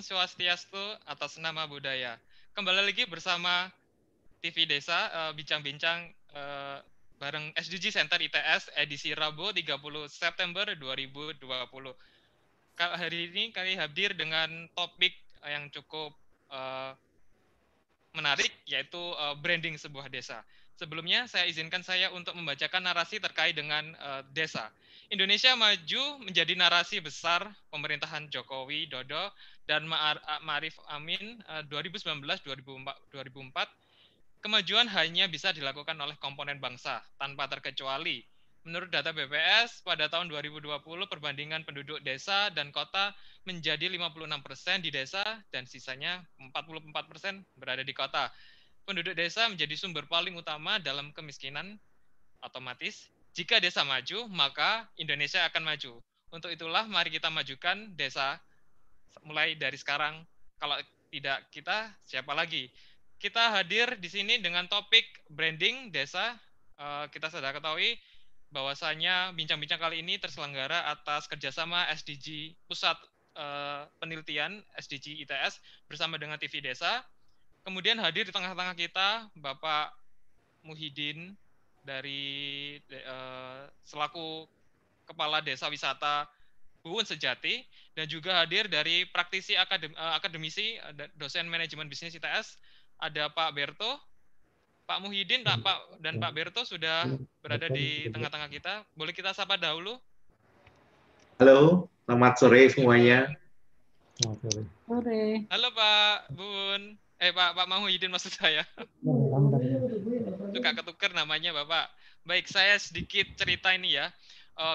Swastiastu atas nama budaya. Kembali lagi bersama TV Desa, eh, bincang-bincang uh, uh, bareng SDG Center ITS edisi Rabu 30 September 2020. Hari ini kami hadir dengan topik yang cukup uh, menarik, yaitu uh, branding sebuah desa. Sebelumnya saya izinkan saya untuk membacakan narasi terkait dengan uh, desa. Indonesia maju menjadi narasi besar pemerintahan Jokowi Dodo dan Ma'arif Amin uh, 2019-2004. Kemajuan hanya bisa dilakukan oleh komponen bangsa tanpa terkecuali. Menurut data BPS, pada tahun 2020 perbandingan penduduk desa dan kota menjadi 56% di desa dan sisanya 44% berada di kota penduduk desa menjadi sumber paling utama dalam kemiskinan otomatis. Jika desa maju, maka Indonesia akan maju. Untuk itulah mari kita majukan desa mulai dari sekarang. Kalau tidak kita, siapa lagi? Kita hadir di sini dengan topik branding desa. Eh, kita sudah ketahui bahwasanya bincang-bincang kali ini terselenggara atas kerjasama SDG Pusat eh, Penelitian SDG ITS bersama dengan TV Desa Kemudian hadir di tengah-tengah kita Bapak Muhyiddin dari uh, selaku Kepala Desa Wisata Buun Sejati dan juga hadir dari praktisi akadem, uh, akademisi dosen manajemen bisnis ITS ada Pak Berto, Pak Muhyiddin, Pak, Pak dan Pak Berto sudah berada di tengah-tengah kita. Boleh kita sapa dahulu? Halo, selamat sore semuanya. Selamat sore. Halo Pak Bun. Eh Pak Pak Muhyiddin maksud saya. Suka ketuker namanya Bapak. Baik, saya sedikit cerita ini ya.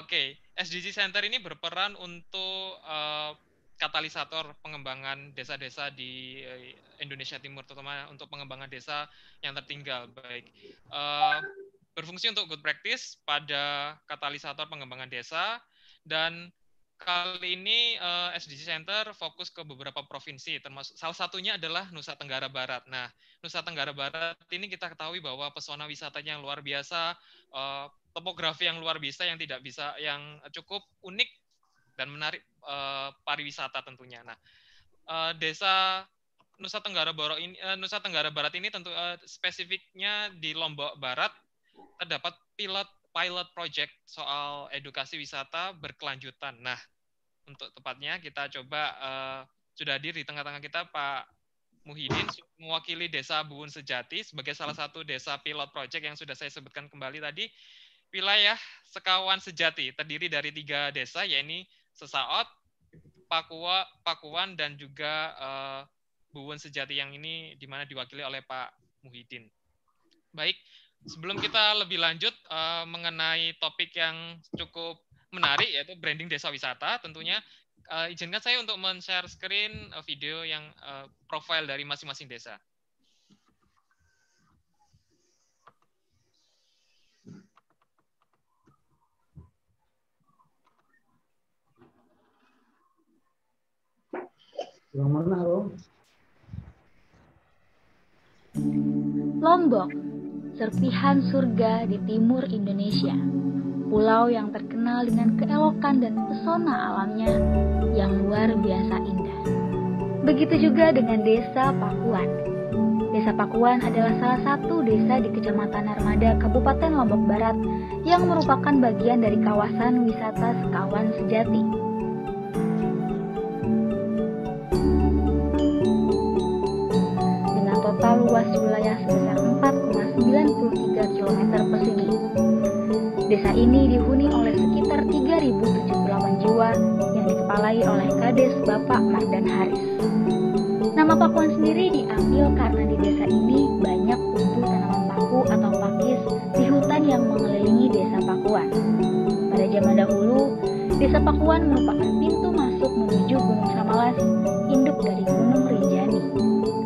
Oke, SDG Center ini berperan untuk uh, katalisator pengembangan desa-desa di eh, Indonesia Timur, terutama untuk pengembangan desa yang tertinggal. Baik, uh, berfungsi untuk good practice pada katalisator pengembangan desa dan kali ini uh, eh, SDG Center fokus ke beberapa provinsi, termasuk salah satunya adalah Nusa Tenggara Barat. Nah, Nusa Tenggara Barat ini kita ketahui bahwa pesona wisatanya yang luar biasa, uh, topografi yang luar biasa yang tidak bisa, yang cukup unik dan menarik uh, pariwisata tentunya. Nah, uh, desa Nusa Tenggara Barat ini, uh, Nusa Tenggara Barat ini tentu uh, spesifiknya di Lombok Barat terdapat pilot pilot project soal edukasi wisata berkelanjutan. Nah, untuk tepatnya kita coba uh, sudah hadir di tengah-tengah kita Pak Muhyiddin mewakili Desa Buun Sejati sebagai salah satu desa pilot project yang sudah saya sebutkan kembali tadi. Wilayah Sekawan Sejati terdiri dari tiga desa, yaitu Sesaot, Pakua, Pakuan, dan juga uh, Buun Sejati yang ini di mana diwakili oleh Pak Muhyiddin. Baik, sebelum kita lebih lanjut uh, mengenai topik yang cukup menarik yaitu branding desa wisata tentunya uh, izinkan saya untuk men-share screen uh, video yang uh, profil dari masing-masing desa. Yang mana, Lombok serpihan surga di timur Indonesia. Pulau yang terkenal dengan keelokan dan pesona alamnya yang luar biasa indah. Begitu juga dengan Desa Pakuan. Desa Pakuan adalah salah satu desa di Kecamatan Armada, Kabupaten Lombok Barat yang merupakan bagian dari kawasan wisata Sekawan Sejati. Dengan total luas wilayah sebesar 93 km persegi. Desa ini dihuni oleh sekitar 3.078 jiwa yang dikepalai oleh Kades Bapak Mardan Haris. Nama Pakuan sendiri diambil karena di desa ini banyak tumbuh tanaman paku atau pakis di hutan yang mengelilingi desa Pakuan. Pada zaman dahulu, desa Pakuan merupakan pintu masuk menuju Gunung Samalas, induk dari Gunung Rinjani.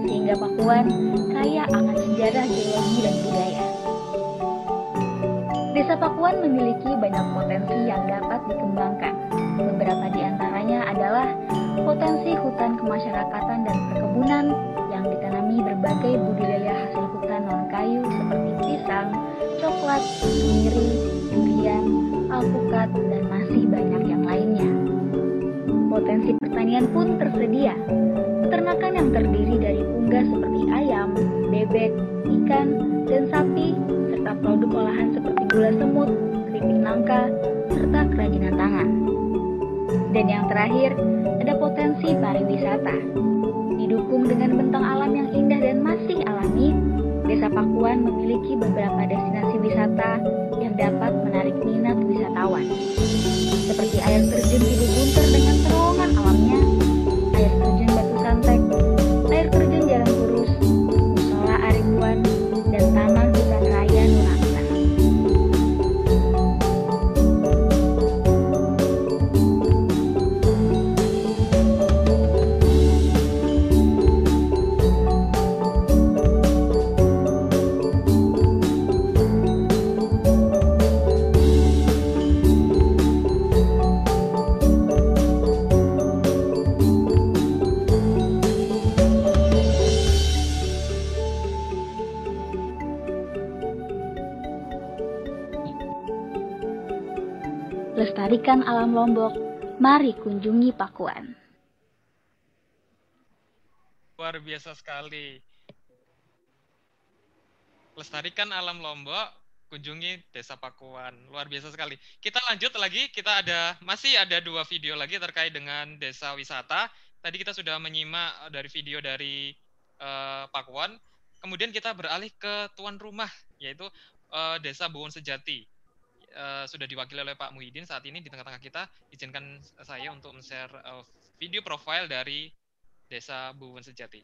Sehingga Pakuan kaya akan sejarah geologi dan budaya. Desa Pakuan memiliki banyak potensi yang dapat dikembangkan. Beberapa di antaranya adalah potensi hutan kemasyarakatan dan perkebunan yang ditanami berbagai budidaya hasil hutan non kayu seperti pisang, coklat, kemiri, durian, alpukat, dan masih banyak yang lainnya. Potensi pertanian pun tersedia. Peternakan yang terdiri bebek, ikan, dan sapi, serta produk olahan seperti gula semut, keripik nangka, serta kerajinan tangan. Dan yang terakhir, ada potensi pariwisata. Didukung dengan bentang alam yang indah dan masih alami, Desa Pakuan memiliki beberapa destinasi wisata yang dapat menarik minat wisatawan. Lestarikan alam Lombok, mari kunjungi Pakuan. Luar biasa sekali. Lestarikan alam Lombok, kunjungi Desa Pakuan. Luar biasa sekali. Kita lanjut lagi, kita ada masih ada dua video lagi terkait dengan desa wisata. Tadi kita sudah menyimak dari video dari uh, Pakuan. Kemudian kita beralih ke tuan rumah, yaitu uh, Desa Buwon Sejati. Uh, sudah diwakili oleh Pak Muhyiddin saat ini di tengah-tengah kita. Izinkan saya untuk men-share uh, video profile dari Desa Buwon Sejati.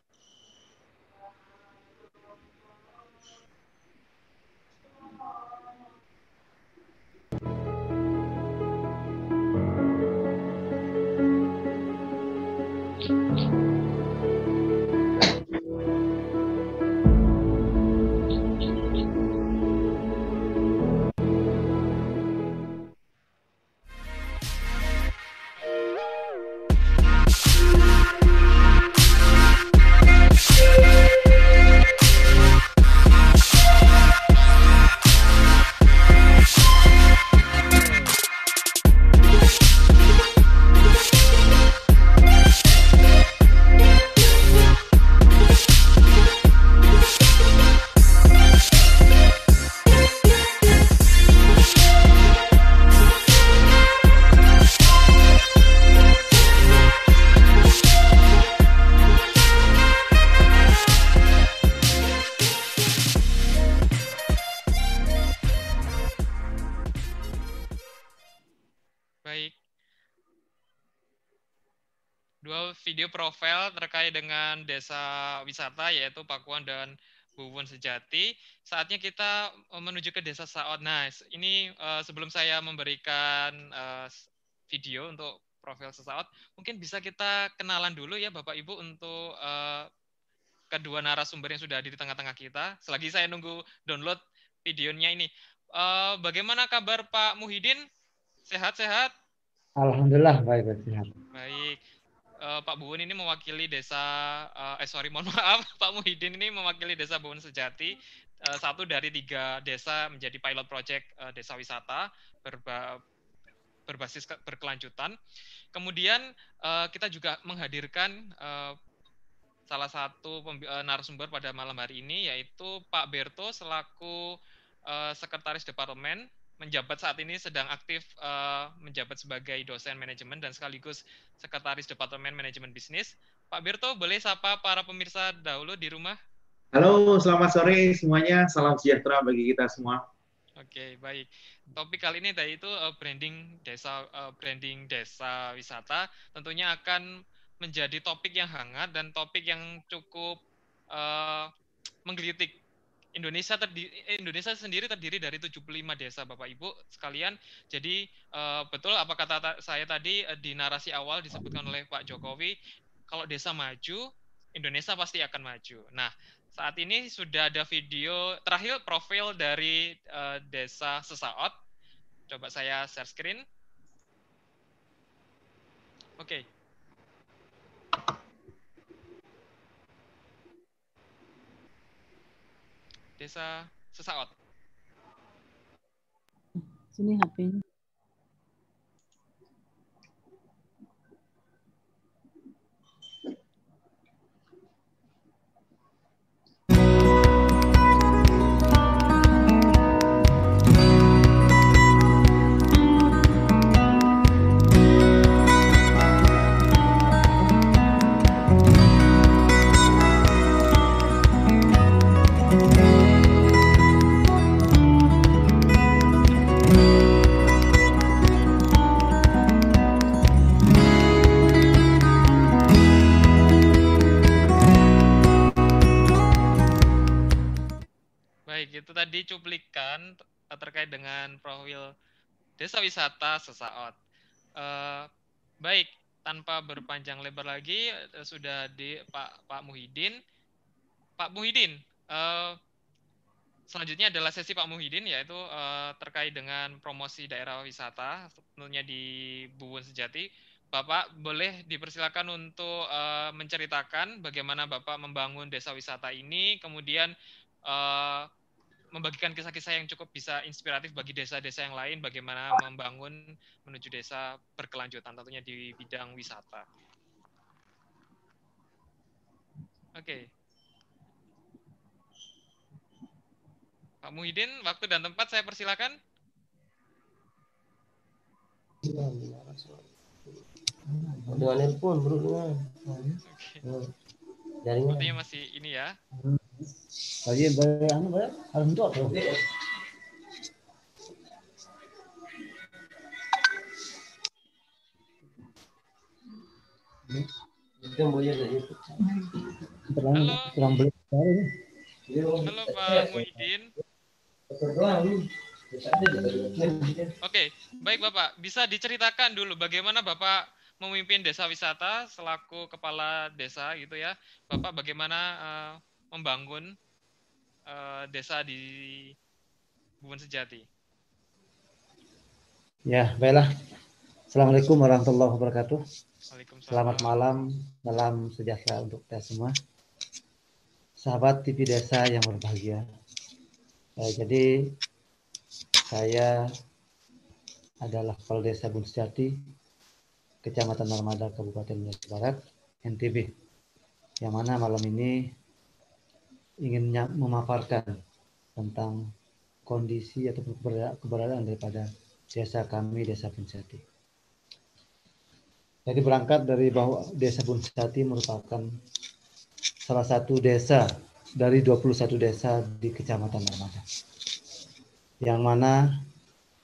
video terkait dengan desa wisata yaitu Pakuan dan Buwon Sejati. Saatnya kita menuju ke desa Saot. Nah, ini uh, sebelum saya memberikan uh, video untuk profil sesaat, mungkin bisa kita kenalan dulu ya Bapak Ibu untuk uh, kedua narasumber yang sudah ada di tengah-tengah kita. Selagi saya nunggu download videonya ini. Uh, bagaimana kabar Pak Muhyiddin? Sehat-sehat? Alhamdulillah baik sehat. Baik uh, Pak Buun ini mewakili desa uh, eh sorry mohon maaf Pak Muhyiddin ini mewakili desa Buun Sejati uh, satu dari tiga desa menjadi pilot project uh, desa wisata berba berbasis berkelanjutan. Kemudian uh, kita juga menghadirkan uh, salah satu narasumber pada malam hari ini yaitu Pak Berto selaku uh, sekretaris departemen menjabat saat ini sedang aktif uh, menjabat sebagai dosen manajemen dan sekaligus sekretaris Departemen Manajemen Bisnis. Pak Birto, boleh sapa para pemirsa dahulu di rumah? Halo, selamat sore semuanya. Salam sejahtera bagi kita semua. Oke, baik. Topik kali ini tadi itu uh, branding desa uh, branding desa wisata tentunya akan menjadi topik yang hangat dan topik yang cukup uh, menggelitik Indonesia terdiri, eh, Indonesia sendiri terdiri dari 75 desa Bapak Ibu sekalian. Jadi uh, betul apa kata saya tadi uh, di narasi awal disebutkan oleh Pak Jokowi, kalau desa maju, Indonesia pasti akan maju. Nah, saat ini sudah ada video terakhir profil dari uh, desa Sesaot. Coba saya share screen. Oke. Okay. Desa Sesaot. Sini HP-nya. Desa wisata sesaat. Uh, baik, tanpa berpanjang lebar lagi uh, sudah di Pak Pak Muhyiddin. Pak Muhyiddin, uh, selanjutnya adalah sesi Pak Muhyiddin yaitu uh, terkait dengan promosi daerah wisata tentunya di Buwun Sejati. Bapak boleh dipersilakan untuk uh, menceritakan bagaimana Bapak membangun desa wisata ini, kemudian uh, membagikan kisah-kisah yang cukup bisa inspiratif bagi desa-desa yang lain bagaimana membangun menuju desa berkelanjutan tentunya di bidang wisata. Oke. Okay. Pak Muhyiddin, waktu dan tempat saya persilakan. Dengan nelpon, bro, dengan. Okay. Sepertinya masih ini ya. Lagi bayar anu bayar harus untuk tuh. Halo. Halo Pak Muhyiddin. Oke, baik Bapak. Bisa diceritakan dulu bagaimana Bapak memimpin desa wisata selaku kepala desa gitu ya. Bapak bagaimana uh, membangun uh, desa di Bumun Sejati? Ya, baiklah. Assalamualaikum warahmatullahi wabarakatuh. Selamat malam, salam sejahtera untuk kita semua. Sahabat TV Desa yang berbahagia. Ya, jadi saya adalah kepala desa Bumun Sejati Kecamatan Narmada, Kabupaten Nias Barat, NTB. Yang mana malam ini ingin memaparkan tentang kondisi atau keberadaan daripada desa kami, Desa Punsati. Jadi berangkat dari bahwa Desa Punsati merupakan salah satu desa dari 21 desa di Kecamatan Narmada. Yang mana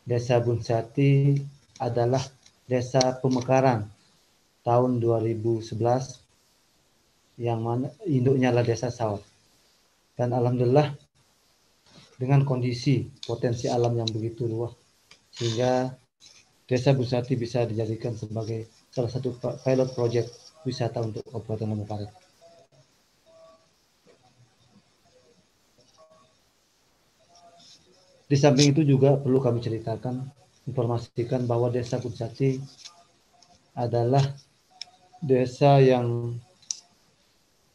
Desa Bunsati adalah Desa Pemekaran tahun 2011 yang mana induknya adalah Desa Sawat. Dan alhamdulillah dengan kondisi potensi alam yang begitu luas sehingga Desa Busati bisa dijadikan sebagai salah satu pilot project wisata untuk Kabupaten Lombok Barat. Di samping itu juga perlu kami ceritakan informasikan bahwa desa Kunsati adalah desa yang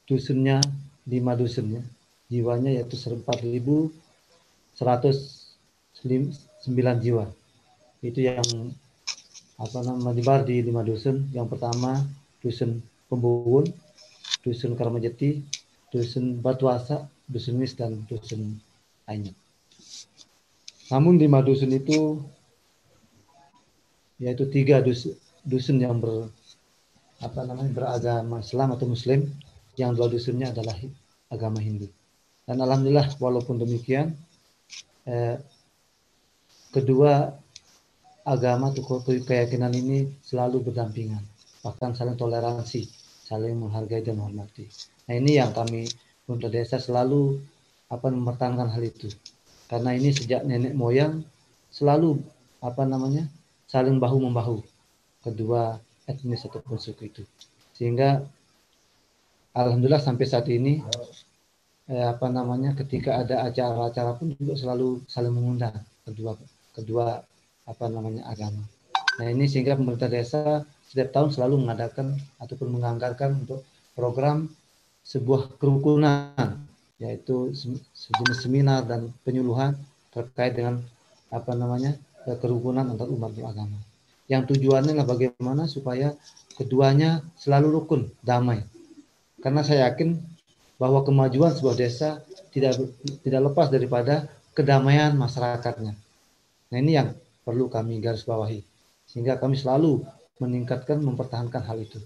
dusunnya lima dusunnya jiwanya yaitu 4.109 jiwa. Itu yang apa namanya menyebar di lima dusun. Yang pertama dusun Pembuwun dusun Karmajeti dusun Batuasa dusun Mis dan dusun Anyep namun lima dusun itu yaitu tiga dusun, dusun yang ber apa namanya beragama Islam atau Muslim, yang dua dusunnya adalah agama Hindu. Dan alhamdulillah walaupun demikian eh, kedua agama atau keyakinan ini selalu berdampingan, bahkan saling toleransi, saling menghargai dan menghormati. Nah ini yang kami untuk desa selalu apa mempertahankan hal itu, karena ini sejak nenek moyang selalu apa namanya saling bahu membahu kedua etnis ataupun suku itu sehingga alhamdulillah sampai saat ini eh, apa namanya ketika ada acara-acara pun juga selalu saling mengundang kedua kedua apa namanya agama nah ini sehingga pemerintah desa setiap tahun selalu mengadakan ataupun menganggarkan untuk program sebuah kerukunan yaitu sejenis seminar dan penyuluhan terkait dengan apa namanya kerukunan antar umat beragama. Yang tujuannya adalah bagaimana supaya keduanya selalu rukun, damai. Karena saya yakin bahwa kemajuan sebuah desa tidak tidak lepas daripada kedamaian masyarakatnya. Nah ini yang perlu kami garis bawahi. Sehingga kami selalu meningkatkan, mempertahankan hal itu.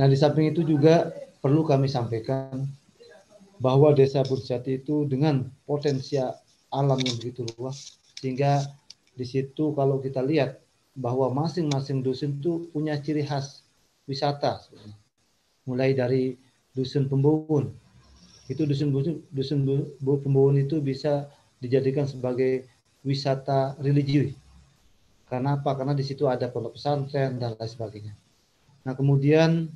Nah di samping itu juga perlu kami sampaikan bahwa desa Burjati itu dengan potensi alam yang begitu luas sehingga di situ kalau kita lihat bahwa masing-masing dusun itu punya ciri khas wisata. Mulai dari dusun pembuwun. Itu dusun dusun, pembuwun itu bisa dijadikan sebagai wisata religi. Karena apa? Karena di situ ada pondok pesantren dan lain sebagainya. Nah kemudian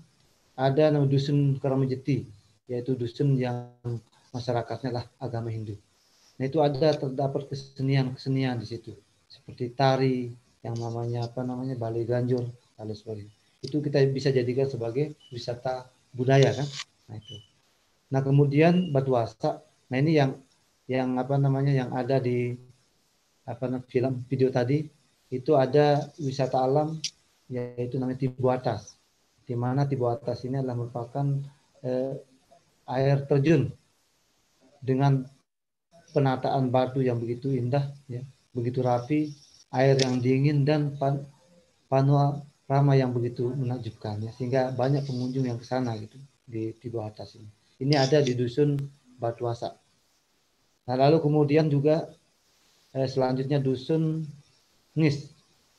ada nama dusun Karamajeti, yaitu dusun yang masyarakatnya lah agama Hindu. Nah itu ada terdapat kesenian-kesenian di situ, seperti tari yang namanya apa namanya Bali Ganjur dan sebagainya. Itu kita bisa jadikan sebagai wisata budaya kan. Nah itu. Nah kemudian Batu Asa, nah ini yang yang apa namanya yang ada di apa film video tadi itu ada wisata alam yaitu namanya Tibu Atas. Di mana Tibu Atas ini adalah merupakan eh, air terjun dengan penataan batu yang begitu indah, ya, begitu rapi, air yang dingin dan pan, panorama yang begitu menakjubkan, ya, sehingga banyak pengunjung yang ke sana gitu di Tibu Atas ini. Ini ada di dusun Batuasa. Nah lalu kemudian juga eh, selanjutnya dusun Ngis.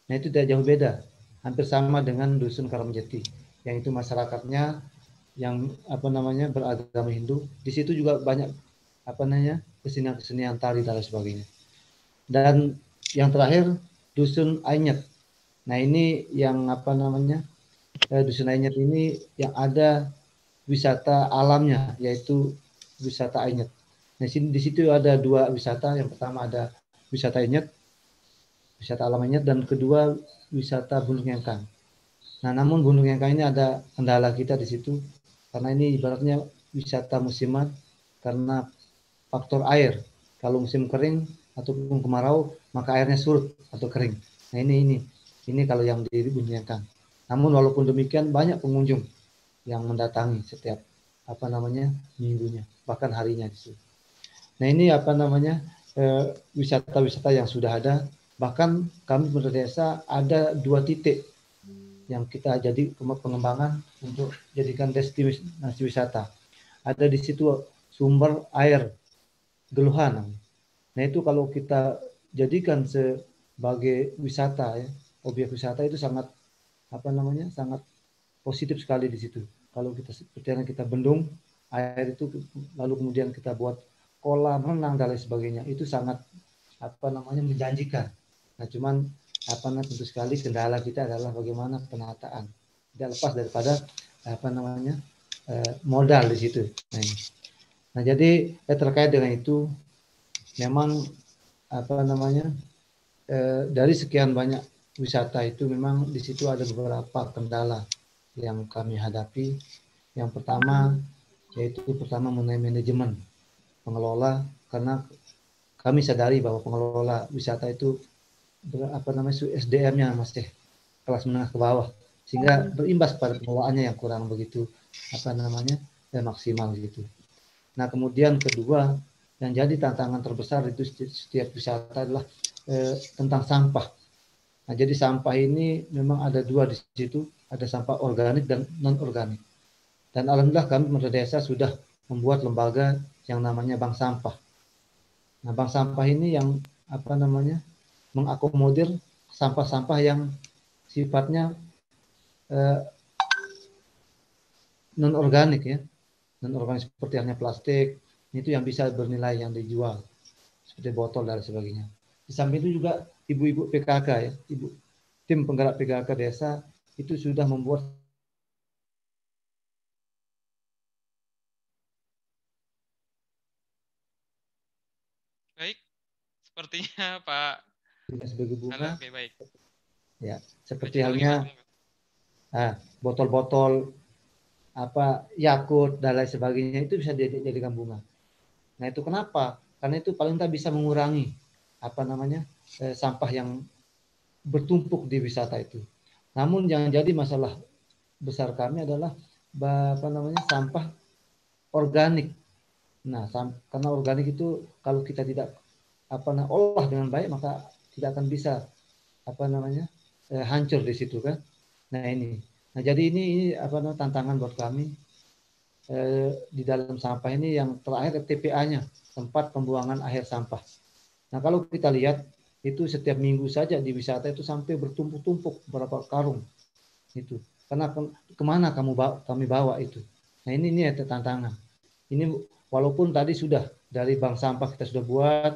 Nah itu tidak jauh beda, hampir sama dengan dusun Karamjati, yang itu masyarakatnya yang apa namanya beragama Hindu. Di situ juga banyak apa namanya kesenian-kesenian tari dan sebagainya. Dan yang terakhir dusun Ainyet. Nah ini yang apa namanya eh, dusun Ainyet ini yang ada wisata alamnya yaitu wisata Ainyet. Nah di situ ada dua wisata. Yang pertama ada wisata Ainyet wisata alam Anyar dan kedua wisata Gunung Yangkang. Nah, namun Gunung Yangkang ini ada kendala kita di situ karena ini ibaratnya wisata musiman karena faktor air. Kalau musim kering ataupun kemarau maka airnya surut atau kering. Nah, ini ini ini kalau yang di Gunung Yangkang. Namun walaupun demikian banyak pengunjung yang mendatangi setiap apa namanya minggunya bahkan harinya di situ. Nah ini apa namanya eh, wisata-wisata yang sudah ada Bahkan kami pemerintah desa ada dua titik yang kita jadi pengembangan untuk jadikan destinasi wisata. Ada di situ sumber air geluhan. Nah itu kalau kita jadikan sebagai wisata ya, objek wisata itu sangat apa namanya sangat positif sekali di situ. Kalau kita seperti kita bendung air itu lalu kemudian kita buat kolam renang dan lain sebagainya itu sangat apa namanya menjanjikan Nah, cuman apa namanya tentu sekali kendala kita adalah bagaimana penataan. Tidak lepas daripada apa namanya eh, modal di situ. Nah, ini. nah jadi eh, terkait dengan itu memang apa namanya eh, dari sekian banyak wisata itu memang di situ ada beberapa kendala yang kami hadapi. Yang pertama yaitu pertama mengenai manajemen pengelola karena kami sadari bahwa pengelola wisata itu apa namanya SDM-nya masih kelas menengah ke bawah sehingga berimbas pada pengelolaannya yang kurang begitu apa namanya ya, maksimal gitu. Nah kemudian kedua yang jadi tantangan terbesar itu setiap wisata adalah eh, tentang sampah. Nah jadi sampah ini memang ada dua di situ, ada sampah organik dan non organik. Dan alhamdulillah kami pemerintah desa sudah membuat lembaga yang namanya bank sampah. Nah bank sampah ini yang apa namanya mengakomodir sampah-sampah yang sifatnya eh, non organik ya non organik seperti halnya plastik itu yang bisa bernilai yang dijual seperti botol dan sebagainya di samping itu juga ibu-ibu PKK ya ibu tim penggerak PKK desa itu sudah membuat baik sepertinya Pak sebagai bunga. Oke, baik. Ya, seperti halnya ah, botol-botol apa Yakut dan lain sebagainya itu bisa dijadikan bunga. Nah itu kenapa? Karena itu paling tak bisa mengurangi apa namanya eh, sampah yang bertumpuk di wisata itu. Namun yang jadi masalah besar kami adalah apa namanya sampah organik. Nah, karena organik itu kalau kita tidak apa nah, olah dengan baik maka tidak akan bisa apa namanya eh, hancur di situ kan. Nah ini, nah jadi ini, ini apa namanya tantangan buat kami eh, di dalam sampah ini yang terakhir TPA-nya tempat pembuangan akhir sampah. Nah kalau kita lihat itu setiap minggu saja di wisata itu sampai bertumpuk-tumpuk berapa karung itu. Karena ke, ke mana kamu bawa, kami bawa itu. Nah ini ini ada tantangan. Ini walaupun tadi sudah dari bank sampah kita sudah buat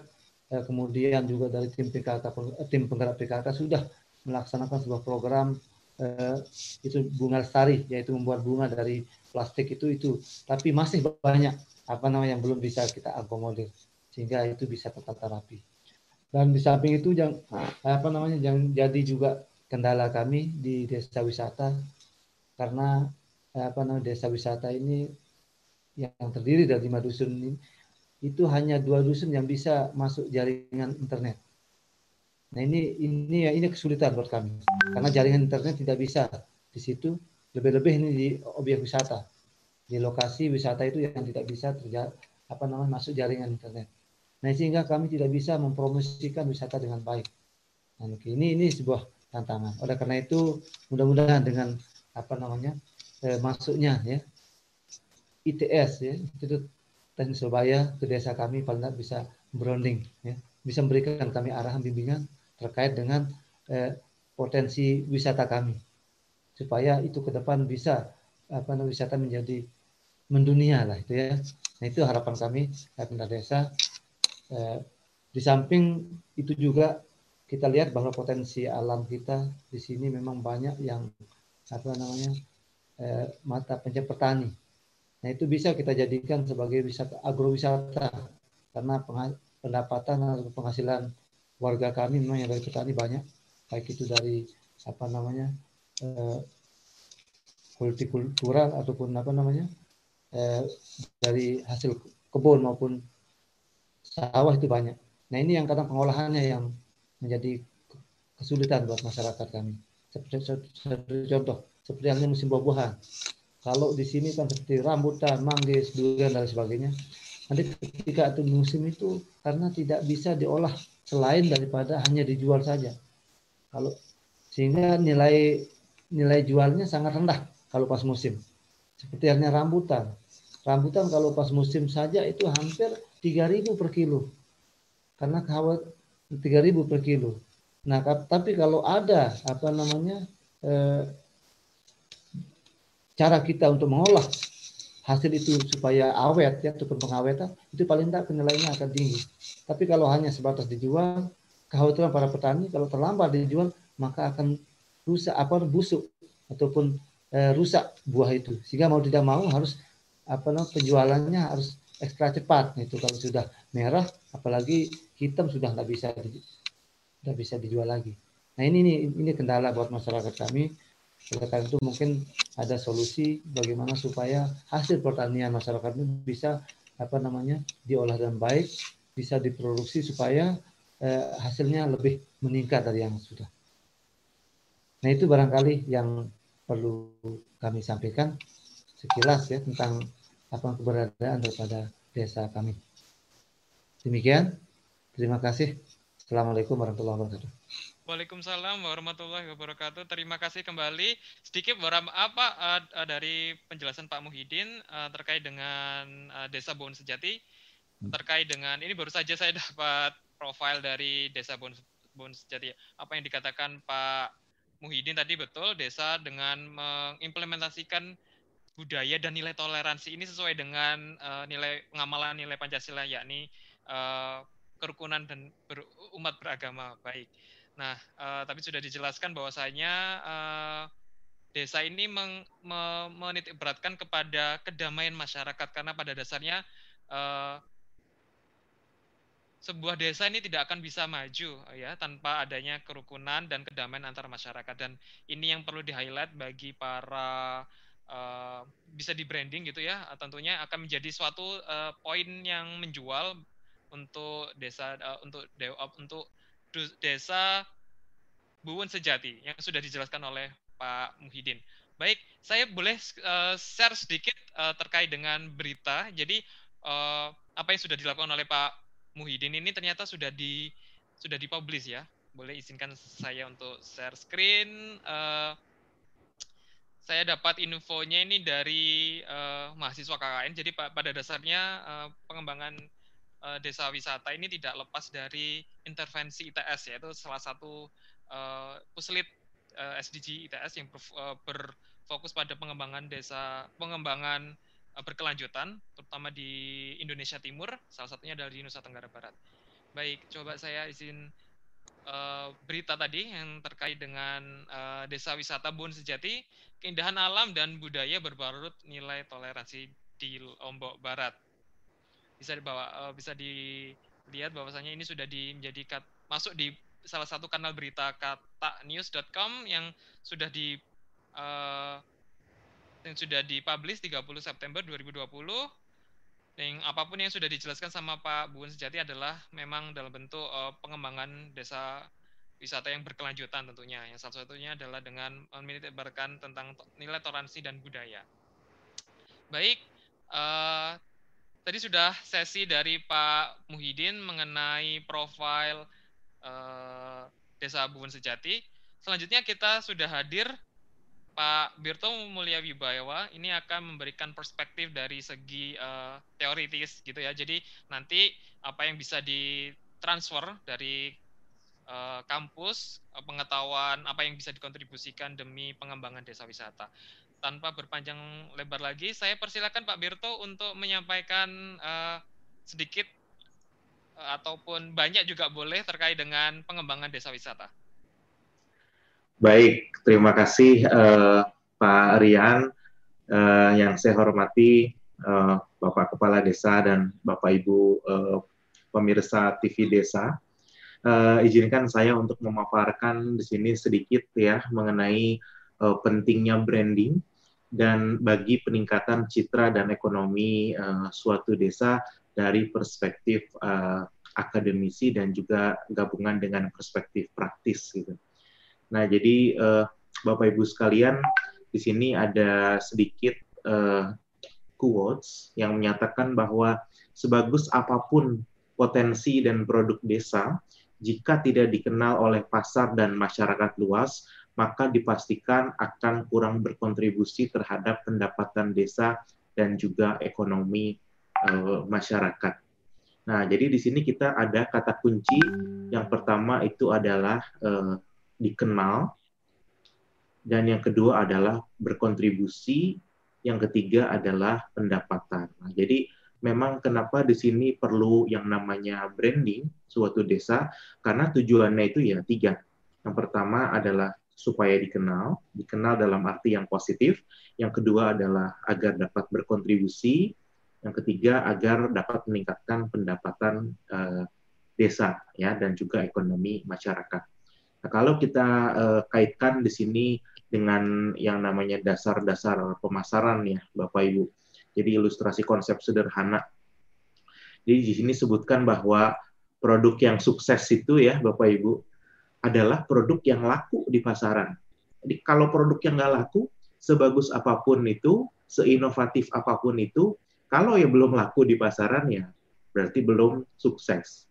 eh, kemudian juga dari tim PKK eh, tim penggerak PKK sudah melaksanakan sebuah program eh, itu bunga lestari yaitu membuat bunga dari plastik itu itu tapi masih banyak apa namanya yang belum bisa kita akomodir sehingga itu bisa tetap terapi dan di samping itu yang apa namanya yang jadi juga kendala kami di desa wisata. Karena apa namanya desa wisata ini yang terdiri dari lima dusun ini itu hanya dua dusun yang bisa masuk jaringan internet. Nah ini ini ya ini kesulitan buat kami. Karena jaringan internet tidak bisa di situ. Lebih-lebih ini di objek wisata. Di lokasi wisata itu yang tidak bisa terjadi apa namanya masuk jaringan internet. Nah sehingga kami tidak bisa mempromosikan wisata dengan baik. Nah, ini ini sebuah tantangan. Oleh karena itu mudah-mudahan dengan apa namanya eh, masuknya ya ITS ya Institut Teknik Surabaya ke desa kami paling tidak bisa branding ya bisa memberikan kami arahan bimbingan terkait dengan eh, potensi wisata kami supaya itu ke depan bisa apa namanya wisata menjadi mendunia lah itu ya nah itu harapan kami pemerintah desa eh, di samping itu juga kita lihat bahwa potensi alam kita di sini memang banyak yang apa namanya eh, mata pencari petani. Nah itu bisa kita jadikan sebagai wisata agrowisata karena pendapatan atau penghasilan warga kami memang yang dari petani banyak baik itu dari apa namanya eh, kultural ataupun apa namanya eh, dari hasil kebun maupun sawah itu banyak. Nah ini yang kadang pengolahannya yang menjadi kesulitan buat masyarakat kami. Seperti, seperti contoh seperti halnya musim buah-buahan kalau di sini kan seperti rambutan, manggis, durian dan sebagainya. Nanti ketika itu musim itu karena tidak bisa diolah selain daripada hanya dijual saja. Kalau sehingga nilai nilai jualnya sangat rendah kalau pas musim. Seperti halnya rambutan. Rambutan kalau pas musim saja itu hampir 3000 per kilo. Karena kawat 3000 per kilo. Nah, tapi kalau ada apa namanya eh, cara kita untuk mengolah hasil itu supaya awet ya ataupun pengawetan itu paling tidak penilaiannya akan tinggi. Tapi kalau hanya sebatas dijual, kekhawatiran para petani kalau terlambat dijual maka akan rusak apa busuk ataupun e, rusak buah itu. Sehingga mau tidak mau harus apa namanya penjualannya harus ekstra cepat. Itu kalau sudah merah apalagi hitam sudah tidak bisa tidak bisa dijual lagi. Nah ini ini ini kendala buat masyarakat kami karena itu mungkin ada solusi bagaimana supaya hasil pertanian masyarakat ini bisa apa namanya diolah dengan baik, bisa diproduksi supaya eh, hasilnya lebih meningkat dari yang sudah. Nah itu barangkali yang perlu kami sampaikan sekilas ya tentang apa keberadaan daripada desa kami. Demikian, terima kasih. Assalamualaikum warahmatullahi wabarakatuh. Waalaikumsalam warahmatullahi wabarakatuh. Terima kasih kembali. Sedikit beberapa apa uh, dari penjelasan Pak Muhyiddin uh, terkait dengan uh, Desa Bon Sejati. Terkait dengan ini baru saja saya dapat profil dari Desa Bon, bon Sejati. Apa yang dikatakan Pak Muhyiddin tadi betul, desa dengan mengimplementasikan budaya dan nilai toleransi ini sesuai dengan uh, nilai pengamalan nilai Pancasila yakni uh, kerukunan dan ber, umat beragama baik. Nah, uh, tapi sudah dijelaskan bahwasanya uh, desa ini meng, me, menitik beratkan kepada kedamaian masyarakat karena pada dasarnya uh, sebuah desa ini tidak akan bisa maju ya tanpa adanya kerukunan dan kedamaian antar masyarakat dan ini yang perlu di highlight bagi para uh, bisa di branding gitu ya tentunya akan menjadi suatu uh, poin yang menjual untuk desa uh, untuk de, untuk desa Buwun Sejati yang sudah dijelaskan oleh Pak Muhyiddin. Baik, saya boleh uh, share sedikit uh, terkait dengan berita. Jadi uh, apa yang sudah dilakukan oleh Pak Muhyiddin ini ternyata sudah di sudah dipublish ya. Boleh izinkan saya untuk share screen. Uh, saya dapat infonya ini dari uh, mahasiswa KKN. Jadi pada dasarnya uh, pengembangan uh, desa wisata ini tidak lepas dari intervensi ITS yaitu salah satu uh, puslit uh, SDG ITS yang uh, berfokus pada pengembangan desa pengembangan uh, berkelanjutan terutama di Indonesia Timur salah satunya dari Nusa Tenggara Barat. Baik, coba saya izin uh, berita tadi yang terkait dengan uh, desa wisata Bun Sejati, keindahan alam dan budaya berbarut nilai toleransi di Lombok Barat. Bisa dibawa, uh, bisa dilihat bahwasanya ini sudah di, menjadi masuk di salah satu kanal berita kata news.com yang sudah di uh, yang sudah dipublish 30 September 2020 yang apa pun yang sudah dijelaskan sama Pak Bun Sejati adalah memang dalam bentuk uh, pengembangan desa wisata yang berkelanjutan tentunya. Yang salah satunya adalah dengan menyebarkan tentang nilai toleransi dan budaya. Baik, uh, tadi sudah sesi dari Pak Muhyiddin mengenai profil uh, desa Bun Sejati. Selanjutnya kita sudah hadir Pak Birto Mulia Wibawa ini akan memberikan perspektif dari segi uh, teoritis gitu ya. Jadi nanti apa yang bisa ditransfer dari uh, kampus, uh, pengetahuan apa yang bisa dikontribusikan demi pengembangan desa wisata. Tanpa berpanjang lebar lagi, saya persilakan Pak Birto untuk menyampaikan uh, sedikit uh, ataupun banyak juga boleh terkait dengan pengembangan desa wisata. Baik, terima kasih uh, Pak Rian. Uh, yang saya hormati uh, Bapak Kepala Desa dan Bapak Ibu uh, pemirsa TV Desa. Uh, izinkan saya untuk memaparkan di sini sedikit ya mengenai uh, pentingnya branding dan bagi peningkatan citra dan ekonomi uh, suatu desa dari perspektif uh, akademisi dan juga gabungan dengan perspektif praktis gitu. Nah, jadi uh, Bapak Ibu sekalian, di sini ada sedikit uh, quotes yang menyatakan bahwa sebagus apa pun potensi dan produk desa, jika tidak dikenal oleh pasar dan masyarakat luas, maka dipastikan akan kurang berkontribusi terhadap pendapatan desa dan juga ekonomi uh, masyarakat. Nah, jadi di sini kita ada kata kunci. Yang pertama itu adalah uh, dikenal, dan yang kedua adalah berkontribusi, yang ketiga adalah pendapatan. Nah, jadi memang kenapa di sini perlu yang namanya branding suatu desa, karena tujuannya itu ya tiga. Yang pertama adalah supaya dikenal, dikenal dalam arti yang positif. Yang kedua adalah agar dapat berkontribusi. Yang ketiga agar dapat meningkatkan pendapatan uh, desa ya dan juga ekonomi masyarakat. Nah, kalau kita uh, kaitkan di sini dengan yang namanya dasar-dasar pemasaran ya, Bapak Ibu. Jadi ilustrasi konsep sederhana. Jadi di sini sebutkan bahwa produk yang sukses itu ya, Bapak Ibu, adalah produk yang laku di pasaran. Jadi kalau produk yang nggak laku, sebagus apa pun itu, seinovatif apa pun itu, kalau ya belum laku di pasaran ya berarti belum sukses.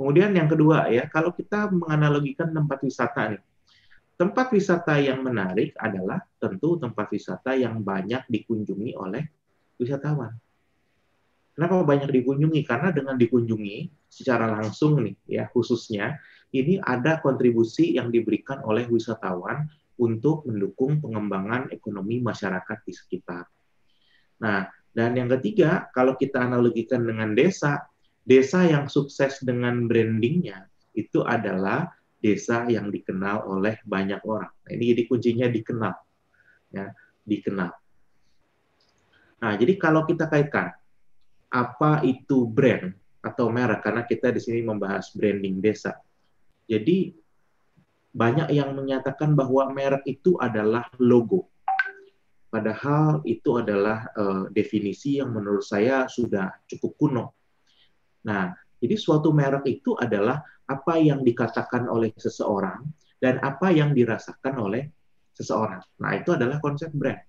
Kemudian yang kedua ya, kalau kita menganalogikan tempat wisata nih. Tempat wisata yang menarik adalah tentu tempat wisata yang banyak dikunjungi oleh wisatawan. Kenapa banyak dikunjungi? Karena dengan dikunjungi secara langsung nih ya khususnya ini ada kontribusi yang diberikan oleh wisatawan untuk mendukung pengembangan ekonomi masyarakat di sekitar. Nah, dan yang ketiga, kalau kita analogikan dengan desa, desa yang sukses dengan brandingnya itu adalah desa yang dikenal oleh banyak orang. Nah, ini jadi kuncinya dikenal, ya, dikenal. Nah, jadi kalau kita kaitkan apa itu brand atau merek, karena kita di sini membahas branding desa. Jadi banyak yang menyatakan bahwa merek itu adalah logo. Padahal itu adalah uh, definisi yang menurut saya sudah cukup kuno Nah, jadi suatu merek itu adalah apa yang dikatakan oleh seseorang dan apa yang dirasakan oleh seseorang. Nah, itu adalah konsep brand.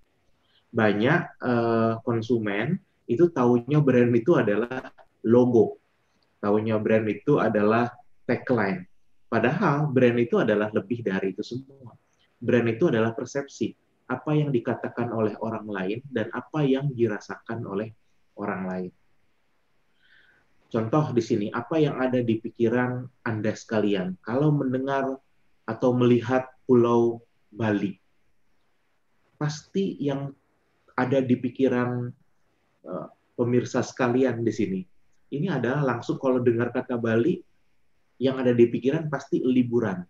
Banyak uh, konsumen itu tahunya brand itu adalah logo. Tahunya brand itu adalah tagline. Padahal brand itu adalah lebih dari itu semua. Brand itu adalah persepsi. Apa yang dikatakan oleh orang lain dan apa yang dirasakan oleh orang lain. Contoh di sini, apa yang ada di pikiran Anda sekalian kalau mendengar atau melihat Pulau Bali? Pasti yang ada di pikiran uh, pemirsa sekalian di sini, ini adalah langsung kalau dengar kata Bali, yang ada di pikiran pasti liburan.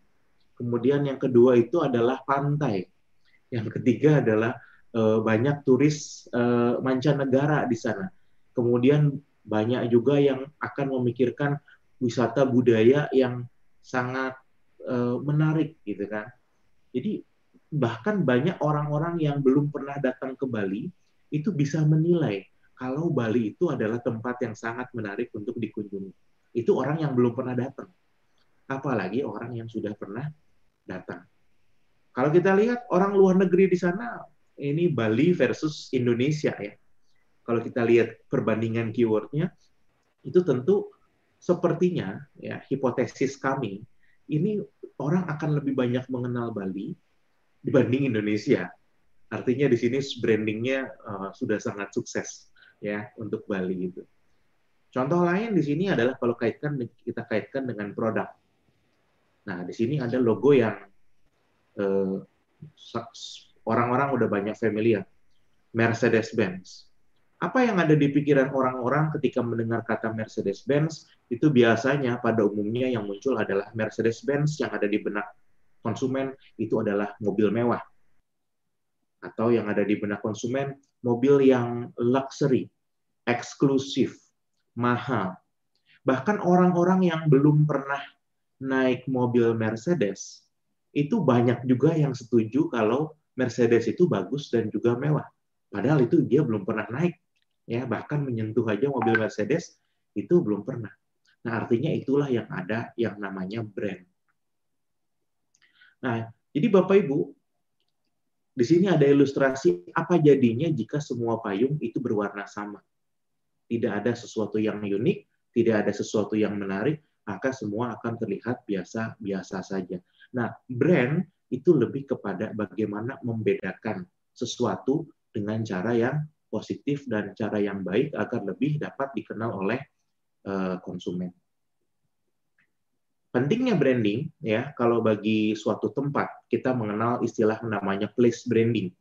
Kemudian yang kedua itu adalah pantai. Yang ketiga adalah uh, banyak turis uh, mancanegara di sana. Kemudian banyak juga yang akan memikirkan wisata budaya yang sangat uh, menarik gitu kan. Jadi bahkan banyak orang-orang yang belum pernah datang ke Bali itu bisa menilai kalau Bali itu adalah tempat yang sangat menarik untuk dikunjungi. Itu orang yang belum pernah datang. Apalagi orang yang sudah pernah datang. Kalau kita lihat orang luar negeri di sana, ini Bali versus Indonesia ya. Kalau kita lihat perbandingan keywordnya, itu tentu sepertinya ya hipotesis kami ini orang akan lebih banyak mengenal Bali dibanding Indonesia. Artinya di sini brandingnya uh, sudah sangat sukses ya untuk Bali itu. Contoh lain di sini adalah kalau kaitkan kita kaitkan dengan produk. Nah di sini ada logo yang uh, orang-orang udah banyak familiar, Mercedes-Benz. Apa yang ada di pikiran orang-orang ketika mendengar kata Mercedes-Benz itu biasanya pada umumnya yang muncul adalah Mercedes-Benz yang ada di benak konsumen itu adalah mobil mewah. Atau yang ada di benak konsumen, mobil yang luxury, eksklusif, mahal. Bahkan orang-orang yang belum pernah naik mobil Mercedes, itu banyak juga yang setuju kalau Mercedes itu bagus dan juga mewah. Padahal itu dia belum pernah naik. Ya Bahkan menyentuh aja mobil Mercedes, itu belum pernah. Nah, artinya itulah yang ada yang namanya brand. Nah, jadi Bapak Ibu, di sini ada ilustrasi apa jadinya jika semua payung itu berwarna sama. Tidak ada sesuatu yang unik, tidak ada sesuatu yang menarik, maka semua akan terlihat biasa-biasa saja. Nah, brand itu lebih kepada bagaimana membedakan sesuatu dengan cara yang positif dan cara yang baik agar lebih dapat dikenal oleh eh, konsumen pentingnya branding ya kalau bagi suatu tempat kita mengenal istilah namanya place branding.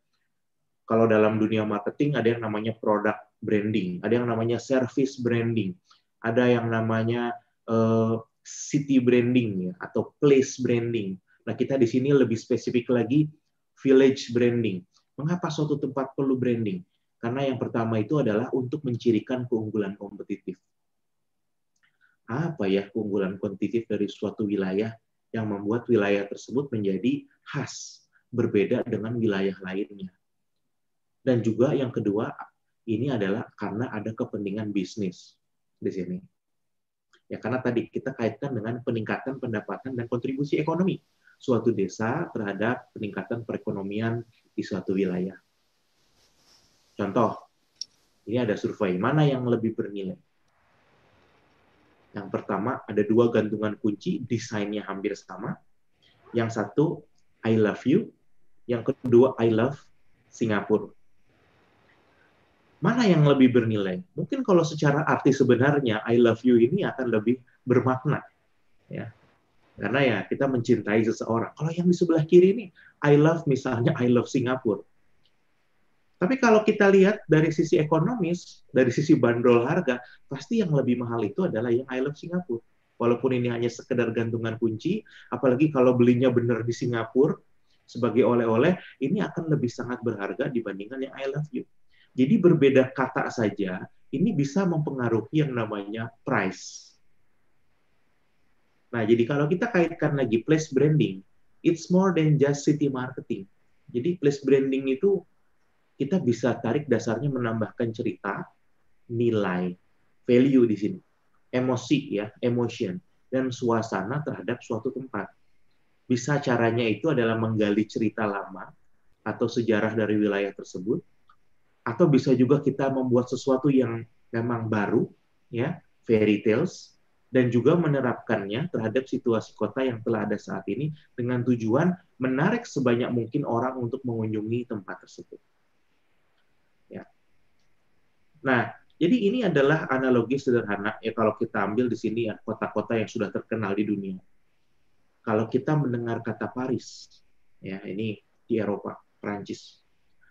Kalau dalam dunia marketing ada yang namanya product branding, ada yang namanya service branding, ada yang namanya uh, city branding ya atau place branding. Nah, kita di sini lebih spesifik lagi village branding. Mengapa suatu tempat perlu branding? Karena yang pertama itu adalah untuk mencirikan keunggulan kompetitif apa ya keunggulan kuantitatif dari suatu wilayah yang membuat wilayah tersebut menjadi khas, berbeda dengan wilayah lainnya. Dan juga yang kedua, ini adalah karena ada kepentingan bisnis di sini. Ya, karena tadi kita kaitkan dengan peningkatan pendapatan dan kontribusi ekonomi suatu desa terhadap peningkatan perekonomian di suatu wilayah. Contoh, ini ada survei mana yang lebih bernilai? Yang pertama ada dua gantungan kunci, desainnya hampir sama. Yang satu I love you, yang kedua I love Singapura. Mana yang lebih bernilai? Mungkin kalau secara arti sebenarnya I love you ini akan lebih bermakna. Ya. Karena ya kita mencintai seseorang. Kalau yang di sebelah kiri ini I love misalnya I love Singapura tapi kalau kita lihat dari sisi ekonomis, dari sisi bandrol harga, pasti yang lebih mahal itu adalah yang I Love Singapura. Walaupun ini hanya sekedar gantungan kunci, apalagi kalau belinya benar di Singapura sebagai oleh-oleh, ini akan lebih sangat berharga dibandingkan yang I Love You. Jadi berbeda kata saja, ini bisa mempengaruhi yang namanya price. Nah, jadi kalau kita kaitkan lagi place branding, it's more than just city marketing. Jadi place branding itu kita bisa tarik dasarnya menambahkan cerita, nilai, value di sini, emosi ya, emotion, dan suasana terhadap suatu tempat. Bisa caranya itu adalah menggali cerita lama atau sejarah dari wilayah tersebut, atau bisa juga kita membuat sesuatu yang memang baru, ya, fairy tales, dan juga menerapkannya terhadap situasi kota yang telah ada saat ini dengan tujuan menarik sebanyak mungkin orang untuk mengunjungi tempat tersebut. Nah, jadi ini adalah analogi sederhana ya kalau kita ambil di sini ya kota-kota yang sudah terkenal di dunia. Kalau kita mendengar kata Paris, ya ini di Eropa, Prancis.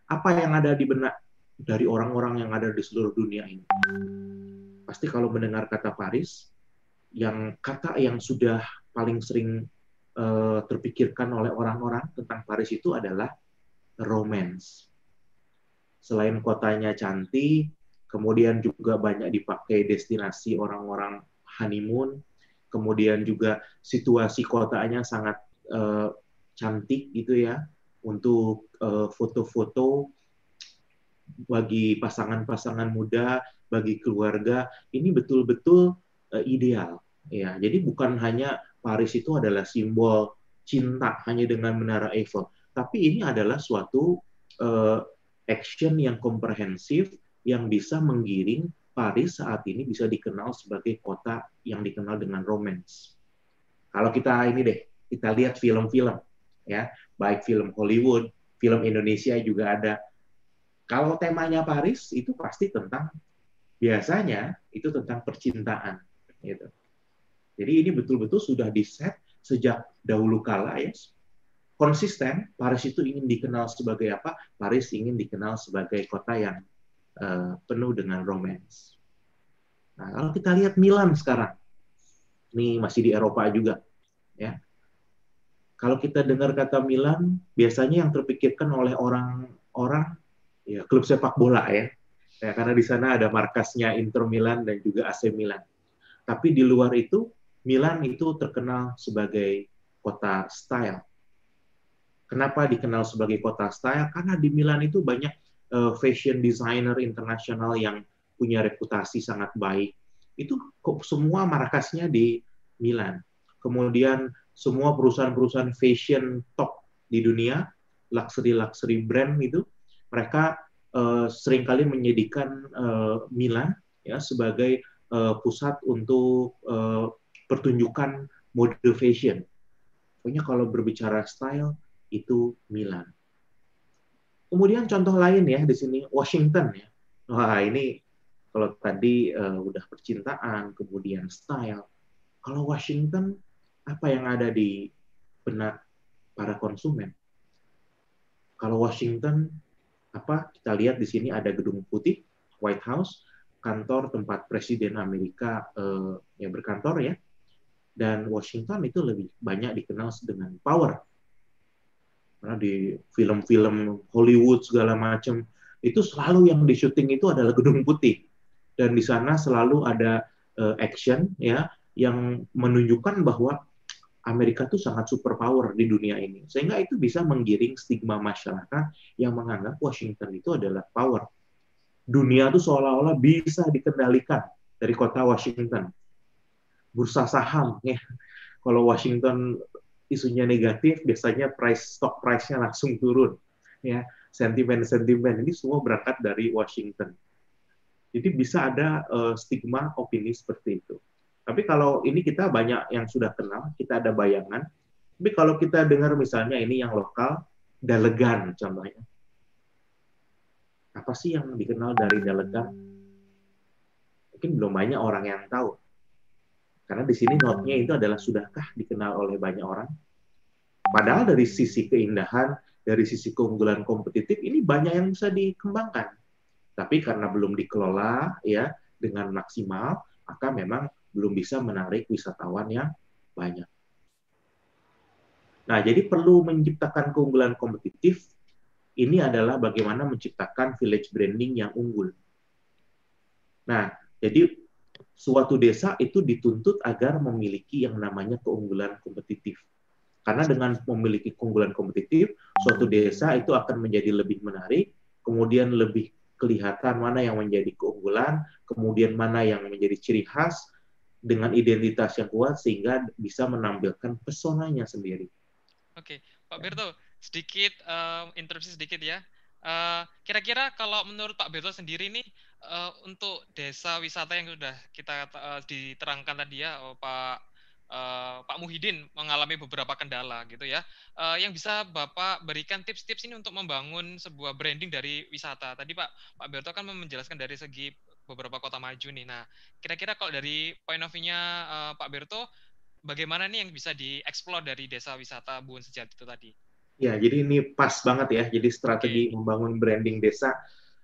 Apa yang ada di benak dari orang-orang yang ada di seluruh dunia ini? Pasti kalau mendengar kata Paris, yang kata yang sudah paling sering uh, terpikirkan oleh orang-orang tentang Paris itu adalah romance. Selain kotanya cantik, kemudian juga banyak dipakai destinasi orang-orang honeymoon, kemudian juga situasi kotanya sangat uh, cantik gitu ya untuk uh, foto-foto bagi pasangan-pasangan muda, bagi keluarga ini betul-betul uh, ideal ya. Jadi bukan hanya Paris itu adalah simbol cinta hanya dengan menara Eiffel, tapi ini adalah suatu uh, action yang komprehensif yang bisa menggiring Paris saat ini bisa dikenal sebagai kota yang dikenal dengan romance. Kalau kita ini deh, kita lihat film-film ya, baik film Hollywood, film Indonesia juga ada. Kalau temanya Paris itu pasti tentang biasanya itu tentang percintaan gitu. Jadi ini betul-betul sudah diset sejak dahulu kala ya. Konsisten Paris itu ingin dikenal sebagai apa? Paris ingin dikenal sebagai kota yang uh, penuh dengan romance. Nah, kalau kita lihat Milan sekarang, ini masih di Eropa juga, ya. Kalau kita dengar kata Milan, biasanya yang terpikirkan oleh orang-orang ya klub sepak bola ya, ya karena di sana ada markasnya Inter Milan dan juga AC Milan. Tapi di luar itu, Milan itu terkenal sebagai kota style. Kenapa dikenal sebagai kota style? Karena di Milan itu banyak uh, fashion designer internasional yang punya reputasi sangat baik. Itu kok semua markasnya di Milan. Kemudian semua perusahaan-perusahaan fashion top di dunia, luxury-luxury brand itu, mereka uh, sering kali menyediakan uh, Milan ya sebagai uh, pusat untuk uh, pertunjukan mode fashion. Pokoknya kalau berbicara style itu Milan. Kemudian contoh lain ya di sini Washington ya. Wah ini kalau tadi uh, udah percintaan, kemudian style. Kalau Washington apa yang ada di benak para konsumen? Kalau Washington apa kita lihat di sini ada gedung putih White House, kantor tempat presiden Amerika uh, yang berkantor ya. Dan Washington itu lebih banyak dikenal dengan power karena di film-film Hollywood segala macam itu selalu yang di syuting itu adalah gedung putih. Dan di sana selalu ada uh, action ya yang menunjukkan bahwa Amerika itu sangat superpower di dunia ini. Sehingga itu bisa menggiring stigma masyarakat yang menganggap Washington itu adalah power. Dunia itu seolah-olah bisa dikendalikan dari kota Washington. Bursa saham ya. Kalau Washington isunya negatif, biasanya price stock price-nya langsung turun. Ya, sentimen-sentimen ini semua berangkat dari Washington. Jadi bisa ada uh, stigma opini seperti itu. Tapi kalau ini kita banyak yang sudah kenal, kita ada bayangan. Tapi kalau kita dengar misalnya ini yang lokal, Dalegan contohnya. Apa sih yang dikenal dari Dalegan? Mungkin belum banyak orang yang tahu. Karena di sini notnya itu adalah sudahkah dikenal oleh banyak orang? Padahal dari sisi keindahan, dari sisi keunggulan kompetitif ini banyak yang bisa dikembangkan. Tapi karena belum dikelola ya dengan maksimal, maka memang belum bisa menarik wisatawan yang banyak. Nah, jadi perlu menciptakan keunggulan kompetitif. Ini adalah bagaimana menciptakan village branding yang unggul. Nah, jadi suatu desa itu dituntut agar memiliki yang namanya keunggulan kompetitif. Karena dengan memiliki keunggulan kompetitif, suatu desa itu akan menjadi lebih menarik, kemudian lebih kelihatan mana yang menjadi keunggulan, kemudian mana yang menjadi ciri khas dengan identitas yang kuat sehingga bisa menampilkan pesonanya sendiri. Oke, Pak Berto, sedikit uh, interupsi sedikit ya. Uh, kira-kira kalau menurut Pak Berto sendiri nih uh, untuk desa wisata yang sudah kita uh, diterangkan tadi ya oh, Pak uh, Pak Muhyiddin mengalami beberapa kendala gitu ya. Uh, yang bisa Bapak berikan tips-tips ini untuk membangun sebuah branding dari wisata. Tadi Pak Pak Berto kan menjelaskan dari segi beberapa kota maju nih. Nah, kira-kira kalau dari point of view-nya uh, Pak Berto bagaimana nih yang bisa dieksplor dari desa wisata Buun Sejati itu tadi? Ya, jadi ini pas banget ya. Jadi strategi okay. membangun branding desa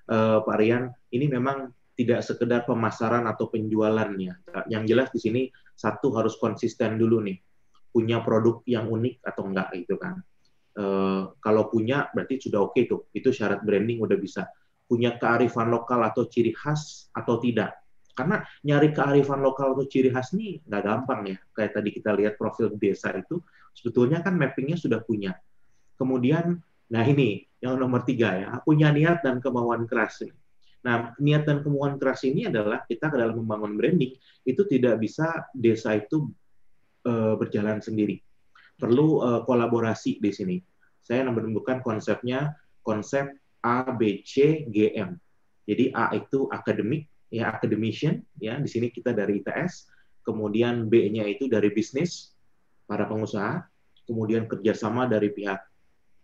uh, Pak Rian, ini memang tidak sekedar pemasaran atau penjualannya. Yang jelas di sini satu harus konsisten dulu nih, punya produk yang unik atau enggak gitu kan. E, kalau punya berarti sudah oke okay tuh, itu syarat branding udah bisa. Punya kearifan lokal atau ciri khas atau tidak. Karena nyari kearifan lokal atau ciri khas nih nggak gampang ya. Kayak tadi kita lihat profil desa itu, sebetulnya kan mappingnya sudah punya. Kemudian, nah ini yang nomor tiga ya, punya niat dan kemauan keras. Nah, niat dan kemauan keras ini adalah kita dalam membangun branding itu tidak bisa desa itu uh, berjalan sendiri. Perlu uh, kolaborasi di sini. Saya menemukan konsepnya konsep A, B, C, G, M. Jadi A itu akademik, ya academician ya di sini kita dari ITS kemudian B-nya itu dari bisnis para pengusaha kemudian kerjasama dari pihak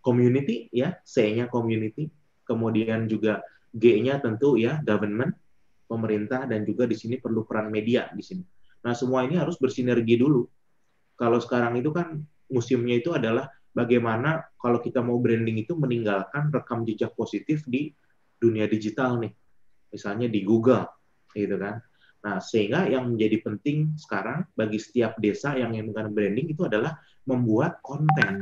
community ya C-nya community. Kemudian juga G-nya tentu ya government pemerintah dan juga di sini perlu peran media di sini. Nah semua ini harus bersinergi dulu. Kalau sekarang itu kan museumnya itu adalah bagaimana kalau kita mau branding itu meninggalkan rekam jejak positif di dunia digital nih. Misalnya di Google, gitu kan. Nah, sehingga yang menjadi penting sekarang bagi setiap desa yang menggunakan branding itu adalah membuat konten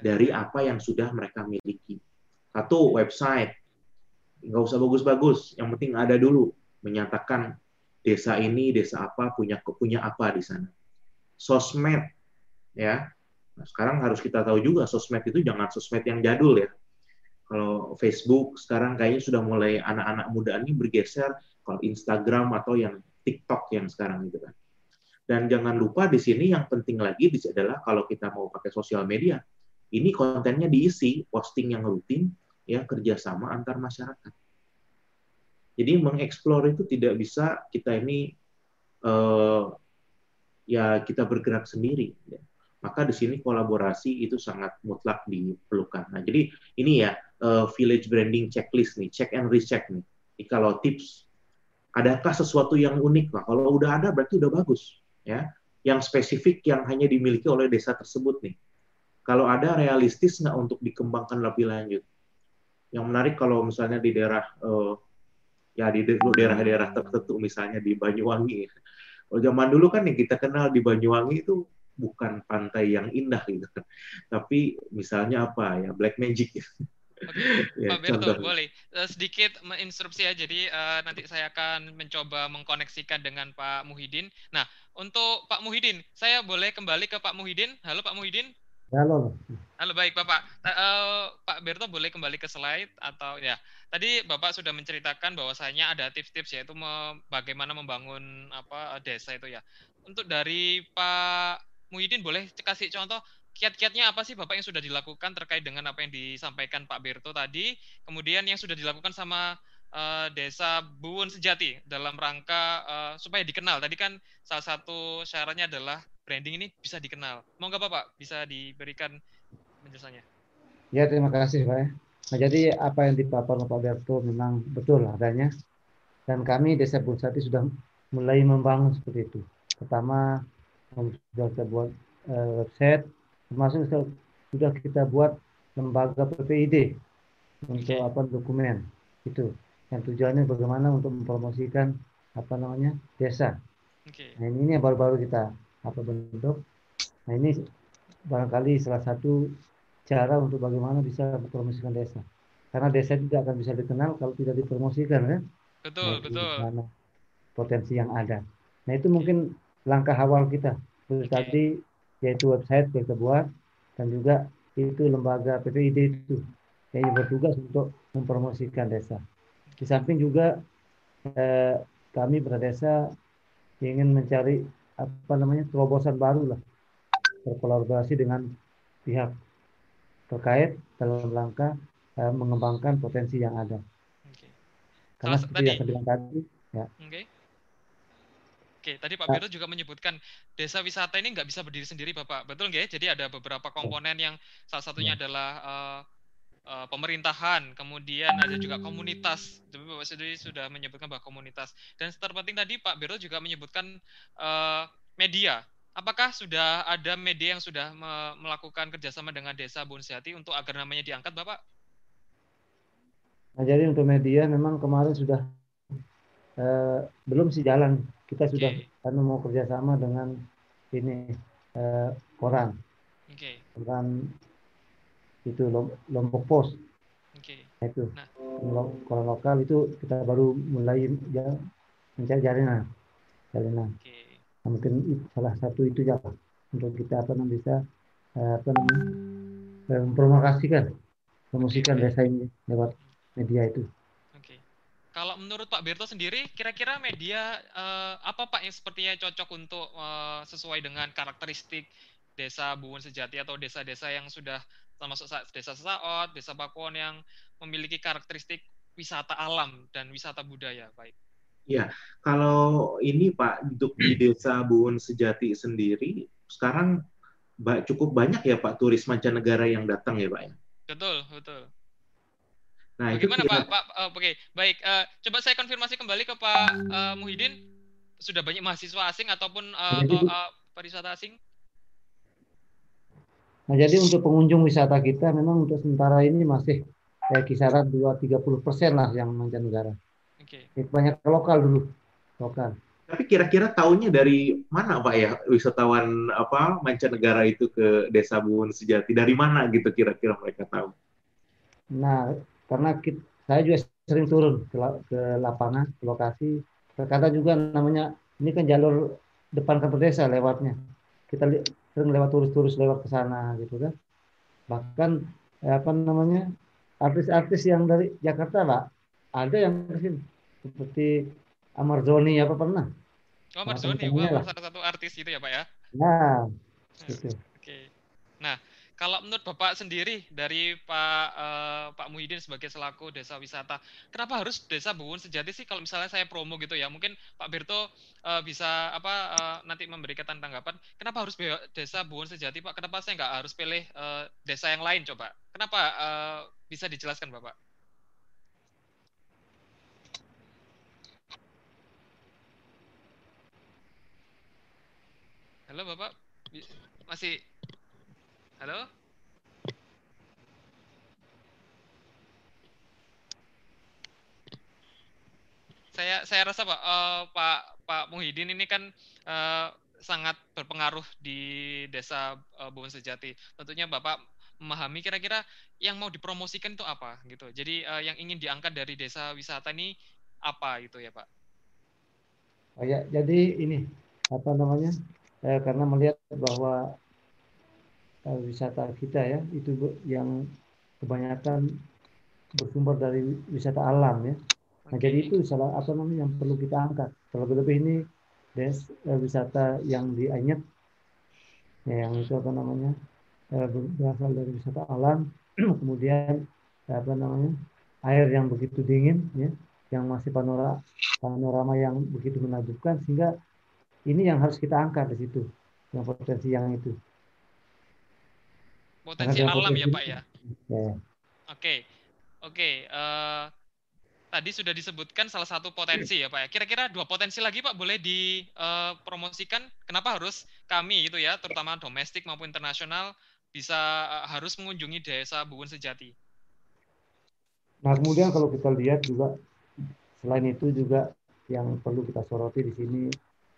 dari apa yang sudah mereka miliki. Satu, website. Nggak usah bagus-bagus, yang penting ada dulu. Menyatakan desa ini, desa apa, punya punya apa di sana. Sosmed, ya. Nah, sekarang harus kita tahu juga, sosmed itu jangan sosmed yang jadul ya kalau Facebook sekarang kayaknya sudah mulai anak-anak muda ini bergeser kalau Instagram atau yang TikTok yang sekarang gitu kan. Dan jangan lupa di sini yang penting lagi adalah kalau kita mau pakai sosial media, ini kontennya diisi posting yang rutin ya kerjasama antar masyarakat. Jadi mengeksplor itu tidak bisa kita ini uh, ya kita bergerak sendiri. Ya. Maka di sini kolaborasi itu sangat mutlak diperlukan. Nah, jadi ini ya uh, village branding checklist nih, check and recheck nih. Jadi kalau tips, adakah sesuatu yang unik? Nah, kalau udah ada berarti udah bagus, ya. Yang spesifik yang hanya dimiliki oleh desa tersebut nih. Kalau ada realistis nggak untuk dikembangkan lebih lanjut? Yang menarik kalau misalnya di daerah uh, ya di daerah-daerah tertentu misalnya di Banyuwangi. Kalau zaman dulu kan yang kita kenal di Banyuwangi itu bukan pantai yang indah gitu. Tapi misalnya apa ya Black Magic ya, Pak Berto, boleh uh, sedikit menginstruksi ya. Jadi uh, nanti saya akan mencoba mengkoneksikan dengan Pak Muhyiddin. Nah, untuk Pak Muhyiddin, saya boleh kembali ke Pak Muhyiddin. Halo Pak Muhyiddin. Halo. Halo baik Bapak. Uh, Pak Berto boleh kembali ke slide atau ya. Tadi Bapak sudah menceritakan bahwasanya ada tips-tips yaitu me bagaimana membangun apa desa itu ya. Untuk dari Pak Muhyiddin boleh kasih contoh kiat-kiatnya apa sih Bapak yang sudah dilakukan terkait dengan apa yang disampaikan Pak Berto tadi, kemudian yang sudah dilakukan sama uh, Desa Buwun Sejati dalam rangka uh, supaya dikenal. Tadi kan salah satu syaratnya adalah branding ini bisa dikenal. Mau nggak Bapak bisa diberikan penjelasannya? Ya terima kasih Pak. Nah, jadi apa yang dipaparkan Pak Berto memang betul adanya dan kami Desa Buwun Sejati sudah mulai membangun seperti itu. Pertama sudah kita buat uh, website termasuk sudah kita buat lembaga PPID untuk apa dokumen itu yang tujuannya bagaimana untuk mempromosikan apa namanya desa. Okay. Nah ini yang baru-baru kita apa bentuk. Nah ini barangkali salah satu cara untuk bagaimana bisa mempromosikan desa. Karena desa tidak akan bisa dikenal kalau tidak dipromosikan kan. Betul, nah, betul. Mana potensi yang ada. Nah itu mungkin langkah awal kita. Seperti okay. tadi yaitu website yang kita buat dan juga itu lembaga PPID itu yang bertugas untuk mempromosikan desa. Di samping juga eh, kami berdesa ingin mencari apa namanya terobosan baru lah berkolaborasi dengan pihak terkait dalam rangka eh, mengembangkan potensi yang ada. Okay. Karena seperti yang saya bilang tadi, ya. Okay. Oke, tadi Pak Biro juga menyebutkan desa wisata ini nggak bisa berdiri sendiri, Bapak. Betul nggak? Jadi ada beberapa komponen yang salah satunya ya. adalah uh, uh, pemerintahan, kemudian ada juga komunitas. Jadi Bapak sendiri sudah menyebutkan bahwa komunitas. Dan terpenting tadi Pak Biro juga menyebutkan uh, media. Apakah sudah ada media yang sudah me melakukan kerjasama dengan Desa Bonsehati untuk agar namanya diangkat, Bapak? Nah, jadi untuk media memang kemarin sudah eh, belum sih jalan. Kita sudah Oke. karena mau kerjasama dengan ini eh, koran, Oke. koran itu Lom- Lombok Pos. Oke. Nah, itu Nah. Koran lokal itu kita baru mulai ya, mencari jaringan, jaringan. Oke. Nah, mungkin salah satu itu ya untuk kita apa namanya bisa eh, apa namanya eh, mempromosikan promosikan oke. desa ini lewat media itu. Oke. Kalau menurut Pak Berto sendiri, kira-kira media eh, apa Pak yang sepertinya cocok untuk eh, sesuai dengan karakteristik desa Buwun Sejati atau desa-desa yang sudah termasuk sa- desa Sesaot, desa Pakuan yang memiliki karakteristik wisata alam dan wisata budaya, baik. Kalau ini Pak, untuk di Desa Buwun Sejati sendiri, sekarang cukup banyak ya Pak turis mancanegara yang datang ya Pak ya. Betul, betul. Nah, itu Bagaimana kira- Pak? Pak, eh, oke, baik. Eh, coba saya konfirmasi kembali ke Pak eh, Muhyiddin. Sudah banyak mahasiswa asing ataupun Jadi- atau eh, pariwisata asing? Nah, jadi untuk pengunjung wisata kita memang untuk sementara ini masih kayak kisaran 2-30 persen lah yang mancanegara. Oke. Ya, Banyak lokal dulu, lokal. Tapi kira-kira tahunya dari mana Pak ya wisatawan apa mancanegara itu ke Desa Buwun Sejati? Dari mana gitu kira-kira mereka tahu? Nah, karena kit- saya juga sering turun ke, ke lapangan, ke lokasi. Terkadang juga namanya, ini kan jalur depan kantor desa lewatnya. Kita sering lewat turis-turis lewat ke sana gitu kan. Bahkan eh, apa namanya artis-artis yang dari Jakarta Pak, ada yang ke sini. Seperti Amarzoni apa pernah. Oh, Nah, Marzoni, teman-temannya wah, lah. salah satu artis itu ya Pak ya? Nah, gitu. Oke. Nah, kalau menurut Bapak sendiri dari Pak eh, Pak Muhyiddin sebagai selaku desa wisata, kenapa harus desa Buwun Sejati sih kalau misalnya saya promo gitu ya? Mungkin Pak Berto eh, bisa apa eh, nanti memberikan tanggapan. Kenapa harus desa Buwun Sejati, Pak? Kenapa saya nggak harus pilih eh, desa yang lain coba? Kenapa eh, bisa dijelaskan Bapak? Halo Bapak, masih Halo? Saya saya rasa Pak eh, Pak Pak Muhyiddin ini kan eh, sangat berpengaruh di desa Buwun Sejati. Tentunya Bapak memahami kira-kira yang mau dipromosikan itu apa gitu. Jadi eh, yang ingin diangkat dari desa wisata ini apa gitu ya Pak? Oh ya, jadi ini apa namanya? Eh, karena melihat bahwa wisata kita ya itu yang kebanyakan bersumber dari wisata alam ya. Nah, jadi itu salah apa namanya yang perlu kita angkat. Terlebih-lebih ini des eh, wisata yang di Anyet ya, yang itu apa namanya? eh, ber- berasal dari wisata alam, kemudian eh, apa namanya? air yang begitu dingin ya, yang masih panorama panorama yang begitu menakjubkan sehingga ini yang harus kita angkat di situ yang potensi yang itu Potensi alam ya Pak ya. ya Oke, oke. eh, tadi sudah disebutkan salah satu potensi ya Pak ya. Kira-kira dua potensi lagi Pak boleh dipromosikan? Kenapa harus kami gitu ya, terutama domestik maupun internasional, bisa eh, harus mengunjungi desa Buwun Sejati? nah kemudian kalau kita lihat juga selain itu juga yang perlu kita soroti di sini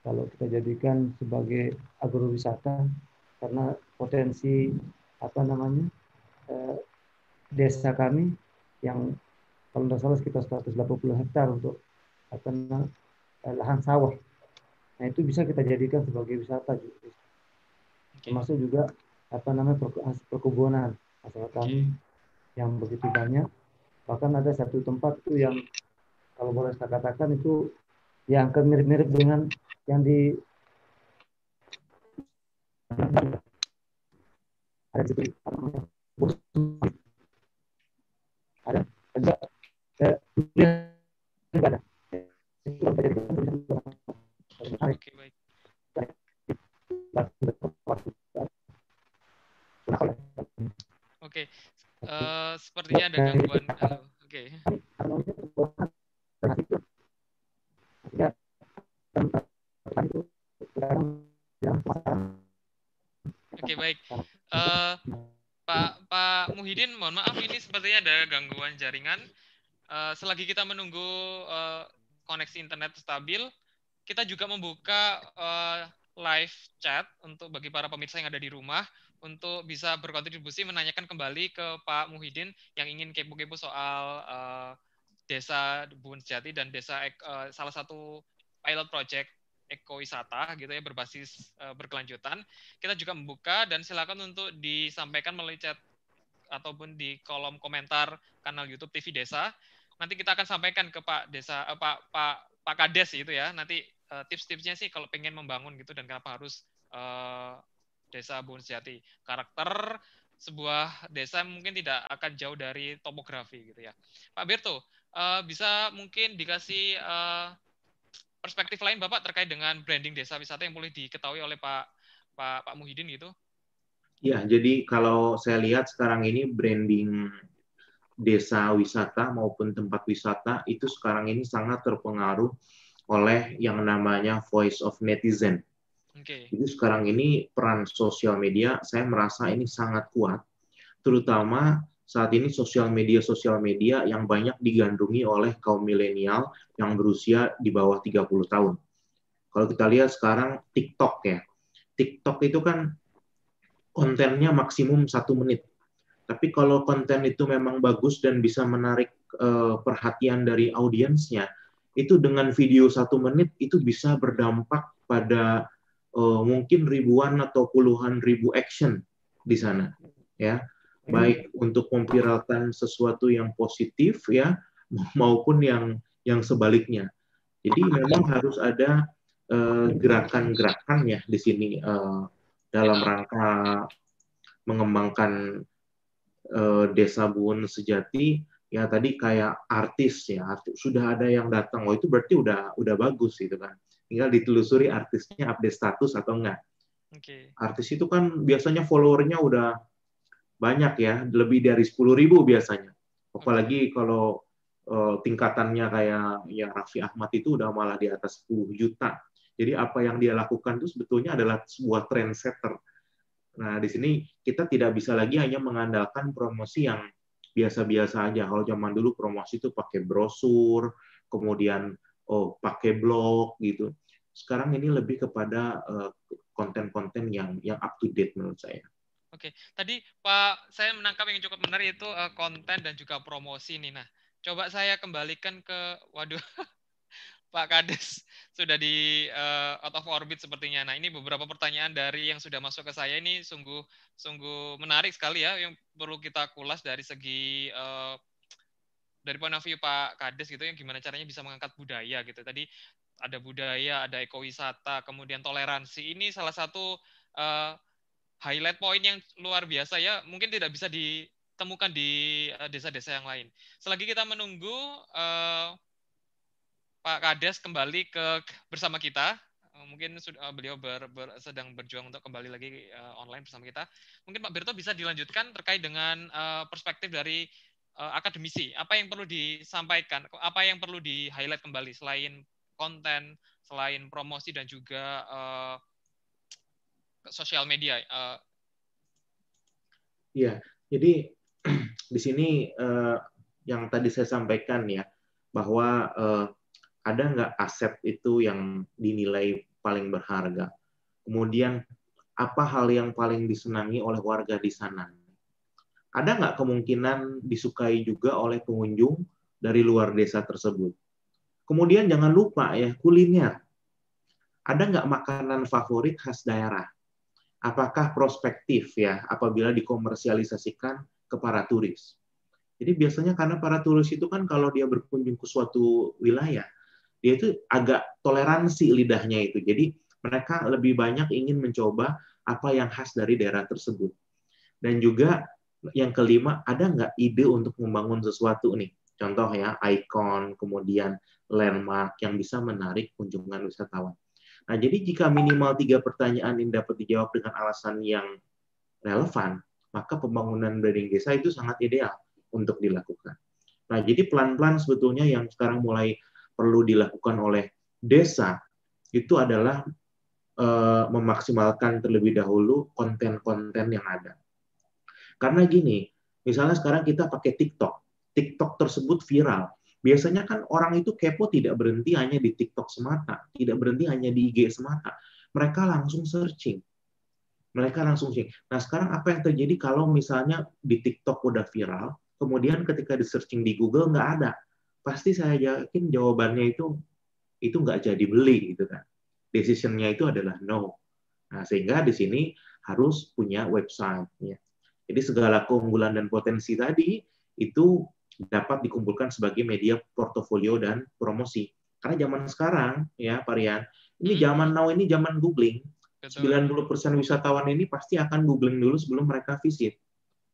kalau kita jadikan sebagai agrowisata karena potensi apa namanya eh, desa kami yang kalau tidak salah sekitar 180 hektar untuk apa namanya eh, lahan sawah. Nah itu bisa kita jadikan sebagai wisata juga. Oke, termasuk juga apa namanya perkebunan masyarakat kami yang begitu banyak bahkan ada satu tempat itu yang kalau boleh saya katakan itu yang mirip-mirip dengan yang di ada di situ, apa namanya, Bos- ada ada eh, durian juga ada apa jadi menarik oke baik. Oke, eh, sepertinya ada gangguan. Halo, Oke, oke baik. Eh, Pak Pak Muhyiddin, mohon maaf ini sepertinya ada gangguan jaringan. Eh, selagi kita menunggu eh, koneksi internet stabil, kita juga membuka uh, live chat untuk bagi para pemirsa yang ada di rumah untuk bisa berkontribusi menanyakan kembali ke Pak Muhyiddin yang ingin kepo-kepo soal uh, desa Bun Sejati dan desa uh, salah satu pilot project ekowisata gitu ya berbasis uh, berkelanjutan. Kita juga membuka dan silakan untuk disampaikan melalui chat ataupun di kolom komentar kanal YouTube TV Desa. Nanti kita akan sampaikan ke Pak Desa uh, Pak Pak Pak Kades gitu ya. Nanti uh, tips-tipsnya sih kalau pengen membangun gitu dan kenapa harus uh, Desa Bun Sejati. Karakter sebuah desa mungkin tidak akan jauh dari topografi gitu ya. Pak Berto, uh, bisa mungkin dikasih uh, perspektif lain Bapak terkait dengan branding desa wisata yang boleh diketahui oleh Pak Pak Pak Muhyiddin gitu? Ya, jadi kalau saya lihat sekarang ini branding desa wisata maupun tempat wisata itu sekarang ini sangat terpengaruh oleh yang namanya voice of netizen. Okay. Jadi sekarang ini peran sosial media saya merasa ini sangat kuat, terutama saat ini sosial media sosial media yang banyak digandrungi oleh kaum milenial yang berusia di bawah 30 tahun. Kalau kita lihat sekarang TikTok ya, TikTok itu kan kontennya maksimum satu menit. Tapi kalau konten itu memang bagus dan bisa menarik uh, perhatian dari audiensnya, itu dengan video satu menit itu bisa berdampak pada uh, mungkin ribuan atau puluhan ribu action di sana, ya baik untuk memviralkan sesuatu yang positif ya maupun yang yang sebaliknya. Jadi memang harus ada uh, gerakan-gerakan ya di sini uh, dalam rangka mengembangkan uh, desa Buun sejati. Ya tadi kayak artis ya artis, sudah ada yang datang. Oh itu berarti udah udah bagus gitu kan. Tinggal ditelusuri artisnya update status atau enggak. Okay. artis itu kan biasanya followernya udah banyak ya, lebih dari 10 ribu biasanya. Apalagi kalau uh, tingkatannya kayak ya Raffi Ahmad itu udah malah di atas 10 juta. Jadi apa yang dia lakukan itu sebetulnya adalah sebuah trendsetter. Nah, di sini kita tidak bisa lagi hanya mengandalkan promosi yang biasa-biasa aja. Kalau zaman dulu promosi itu pakai brosur, kemudian oh pakai blog gitu. Sekarang ini lebih kepada eh, konten-konten uh, yang yang up to date menurut saya. Oke, tadi Pak saya menangkap yang cukup menarik itu uh, konten dan juga promosi nih. Nah, coba saya kembalikan ke waduh Pak Kades sudah di uh, out of orbit sepertinya. Nah, ini beberapa pertanyaan dari yang sudah masuk ke saya ini sungguh sungguh menarik sekali ya yang perlu kita kulas dari segi uh, dari point of view Pak Kades gitu yang gimana caranya bisa mengangkat budaya gitu. Tadi ada budaya, ada ekowisata, kemudian toleransi. Ini salah satu uh, highlight point yang luar biasa ya mungkin tidak bisa ditemukan di eh, desa-desa yang lain. Selagi kita menunggu uh, Pak Kades kembali ke bersama kita, uh, mungkin sudah beliau ber, ber, sedang berjuang untuk kembali lagi uh, online bersama kita. Mungkin Pak Berto bisa dilanjutkan terkait dengan uh, perspektif dari uh, akademisi. Apa yang perlu disampaikan? Apa yang perlu di highlight kembali selain konten, selain promosi dan juga uh, sosial media. Uh, ya, jadi di sini uh, yang tadi saya sampaikan ya bahwa uh, ada nggak aset itu yang dinilai paling berharga. Kemudian apa hal yang paling disenangi oleh warga di sana? Ada nggak kemungkinan disukai juga oleh pengunjung dari luar desa tersebut? Kemudian jangan lupa ya kuliner. Ada nggak makanan favorit khas daerah? Apakah prospektif ya apabila dikomersialisasikan ke para turis. Jadi biasanya karena para turis itu kan kalau dia berkunjung ke suatu wilayah, dia itu agak toleransi lidahnya itu. Jadi mereka lebih banyak ingin mencoba apa yang khas dari daerah tersebut. Dan juga yang kelima, ada nggak ide untuk membangun sesuatu nih? Contoh ya, ikon, kemudian landmark yang bisa menarik kunjungan wisatawan. Nah, jadi jika minimal tiga pertanyaan ini dapat dijawab dengan alasan yang relevan, maka pembangunan branding desa itu sangat ideal untuk dilakukan. Nah, jadi pelan-pelan sebetulnya yang sekarang mulai perlu dilakukan oleh desa itu adalah uh, memaksimalkan terlebih dahulu konten-konten yang ada. Karena gini, misalnya sekarang kita pakai TikTok, TikTok tersebut viral, biasanya kan orang itu kepo tidak berhenti hanya di TikTok semata, tidak berhenti hanya di IG semata. Mereka langsung searching. Mereka langsung searching. Nah, sekarang apa yang terjadi kalau misalnya di TikTok udah viral, kemudian ketika di searching di Google nggak ada, pasti saya yakin jawabannya itu itu nggak jadi beli gitu kan. Decisionnya itu adalah no. Nah, sehingga di sini harus punya website. Ya. Jadi segala keunggulan dan potensi tadi itu dapat dikumpulkan sebagai media portofolio dan promosi. Karena zaman sekarang, ya Pak Rian, ini Hmm. zaman now ini zaman googling. Betul. 90% wisatawan ini pasti akan googling dulu sebelum mereka visit.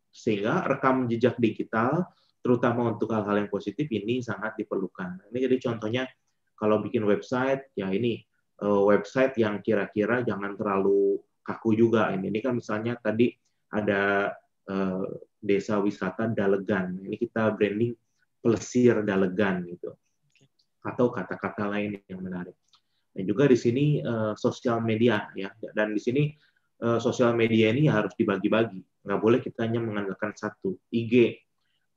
Sehingga rekam jejak digital, terutama untuk hal-hal yang positif, ini sangat diperlukan. Ini jadi contohnya, kalau bikin website, ya ini eh, website yang kira-kira jangan terlalu kaku juga. Ini, ini kan misalnya tadi ada eh, desa wisata Dalegan. Ini kita branding Plesir Dalegan gitu. Atau kata-kata lain yang menarik. Dan juga di sini eh, sosial media ya. Dan di sini eh, sosial media ini harus dibagi-bagi. Nggak boleh kita hanya mengandalkan satu. IG,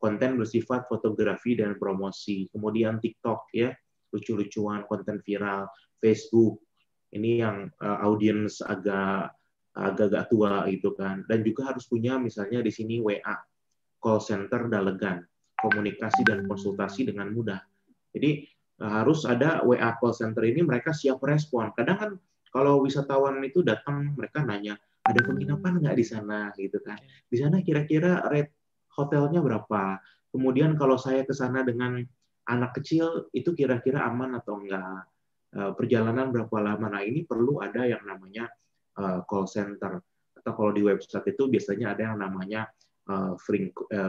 konten bersifat fotografi dan promosi. Kemudian TikTok ya, lucu-lucuan, konten viral. Facebook, ini yang eh, audiens agak agak-agak tua gitu kan. Dan juga harus punya misalnya di sini WA, call center dalegan, komunikasi dan konsultasi dengan mudah. Jadi eh, harus ada WA call center ini mereka siap respon. Kadang kan kalau wisatawan itu datang mereka nanya ada penginapan nggak di sana gitu kan. Di sana kira-kira rate hotelnya berapa? Kemudian kalau saya ke sana dengan anak kecil itu kira-kira aman atau enggak? Eh, Perjalanan berapa lama? Nah ini perlu ada yang namanya eh, call center. Atau kalau di website itu biasanya ada yang namanya eh,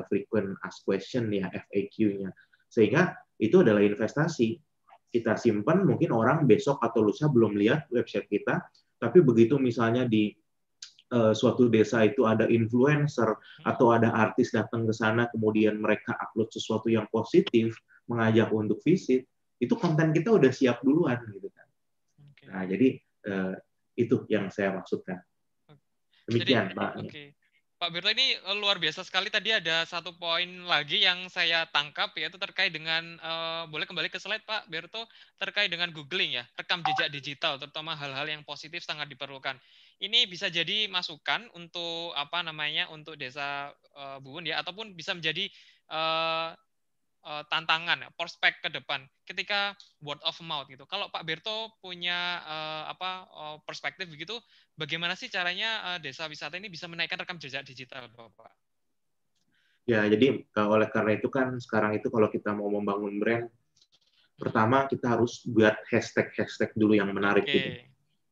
frequent ask question ya FAQ-nya sehingga itu adalah investasi. Kita simpan mungkin orang besok atau lusa belum lihat website kita. Tapi begitu misalnya di eh, suatu desa itu ada influencer atau ada artis datang ke sana kemudian mereka upload sesuatu yang positif mengajak untuk visit itu konten kita udah siap duluan gitu kan. Nah jadi itu yang saya maksudkan. Demikian Jadi, pak Oke. Pak Birto ini eh, luar biasa sekali. Tadi ada satu poin lagi yang saya tangkap yaitu terkait dengan eh, boleh kembali ke slide Pak Birto terkait dengan googling ya. Rekam jejak digital terutama hal-hal yang positif sangat diperlukan. Ini bisa jadi masukan untuk apa namanya untuk desa eh, Buun ya ataupun bisa menjadi eh, eh, tantangan ya, prospek ke depan ketika word of mouth gitu. Kalau Pak Berto punya eh, apa eh, perspektif begitu, bagaimana sih caranya eh, desa wisata ini bisa menaikkan rekam jejak digital, Bapak? Ya, jadi eh, oleh karena itu kan sekarang itu kalau kita mau membangun brand, pertama kita harus buat hashtag-hashtag dulu yang menarik Oke, gitu.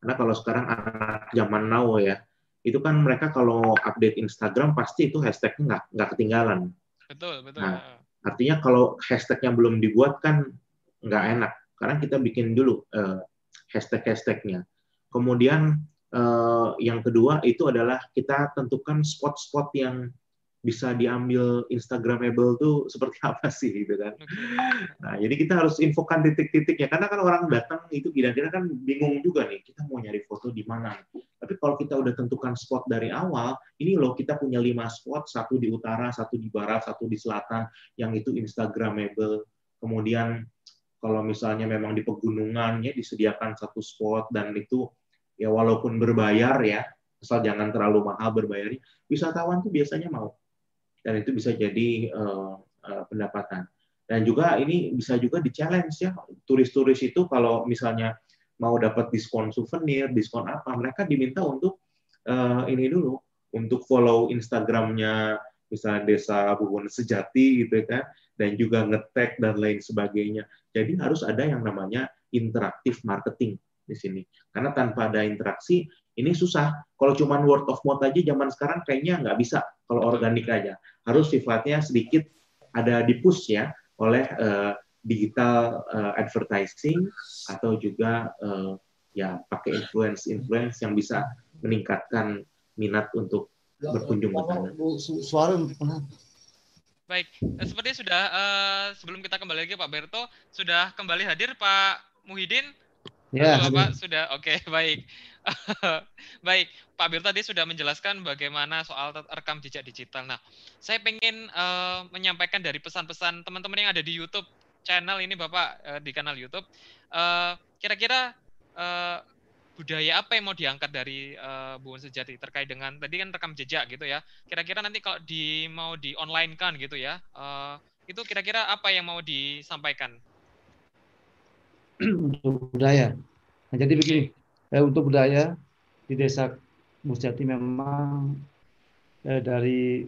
Karena kalau sekarang anak zaman now ya, itu kan mereka kalau update Instagram pasti itu hashtagnya nggak nggak ketinggalan. betul, betul. Nah, Artinya kalau hashtagnya belum dibuat kan nggak enak. Karena kita bikin dulu eh, hashtag-hashtagnya. Kemudian eh, yang kedua itu adalah kita tentukan spot-spot yang bisa diambil Instagramable tuh seperti apa sih gitu kan. Nah, jadi kita harus infokan titik-titiknya karena kan orang datang itu kira-kira kan bingung juga nih, kita mau nyari foto di mana. Tapi kalau kita udah tentukan spot dari awal, ini loh kita punya lima spot, satu di utara, satu di barat, satu di selatan, yang itu Instagramable. Kemudian kalau misalnya memang di pegunungan ya disediakan satu spot dan itu ya walaupun berbayar ya, asal jangan terlalu mahal berbayarnya, wisatawan tuh biasanya mau. Dan itu bisa jadi eh, eh, pendapatan. Dan juga ini bisa juga di challenge ya. Turis-turis itu kalau misalnya mau dapat diskon souvenir, diskon apa, mereka diminta untuk eh, ini dulu, untuk follow Instagramnya misalnya Desa Bubun Sejati gitu kan, dan juga ngetek dan lain sebagainya. Jadi harus ada yang namanya interaktif marketing di sini. Karena tanpa ada interaksi, ini susah. Kalau cuma word of mouth aja zaman sekarang kayaknya nggak bisa kalau organik aja. Harus sifatnya sedikit ada di push ya oleh eh, digital eh, advertising atau juga eh, ya pakai influence influence yang bisa meningkatkan minat untuk berkunjung ke sana. Suara? Baik, sepertinya sudah eh, sebelum kita kembali lagi Pak Berto sudah kembali hadir Pak Muhyiddin. Ya, Halo, Bapak sudah oke baik. baik, Pak Bir tadi sudah menjelaskan bagaimana soal rekam jejak digital. Nah, saya pengen eh, menyampaikan dari pesan-pesan teman-teman yang ada di YouTube channel ini Bapak uh, di kanal YouTube. Uh, kira-kira uh, budaya apa yang mau diangkat dari uh, Bu Sejati terkait dengan tadi kan rekam jejak gitu ya. Kira-kira nanti kalau di mau di online kan gitu ya. Uh, itu kira-kira apa yang mau disampaikan? budaya. Nah, jadi begini, eh, untuk budaya di desa Musjati memang eh, dari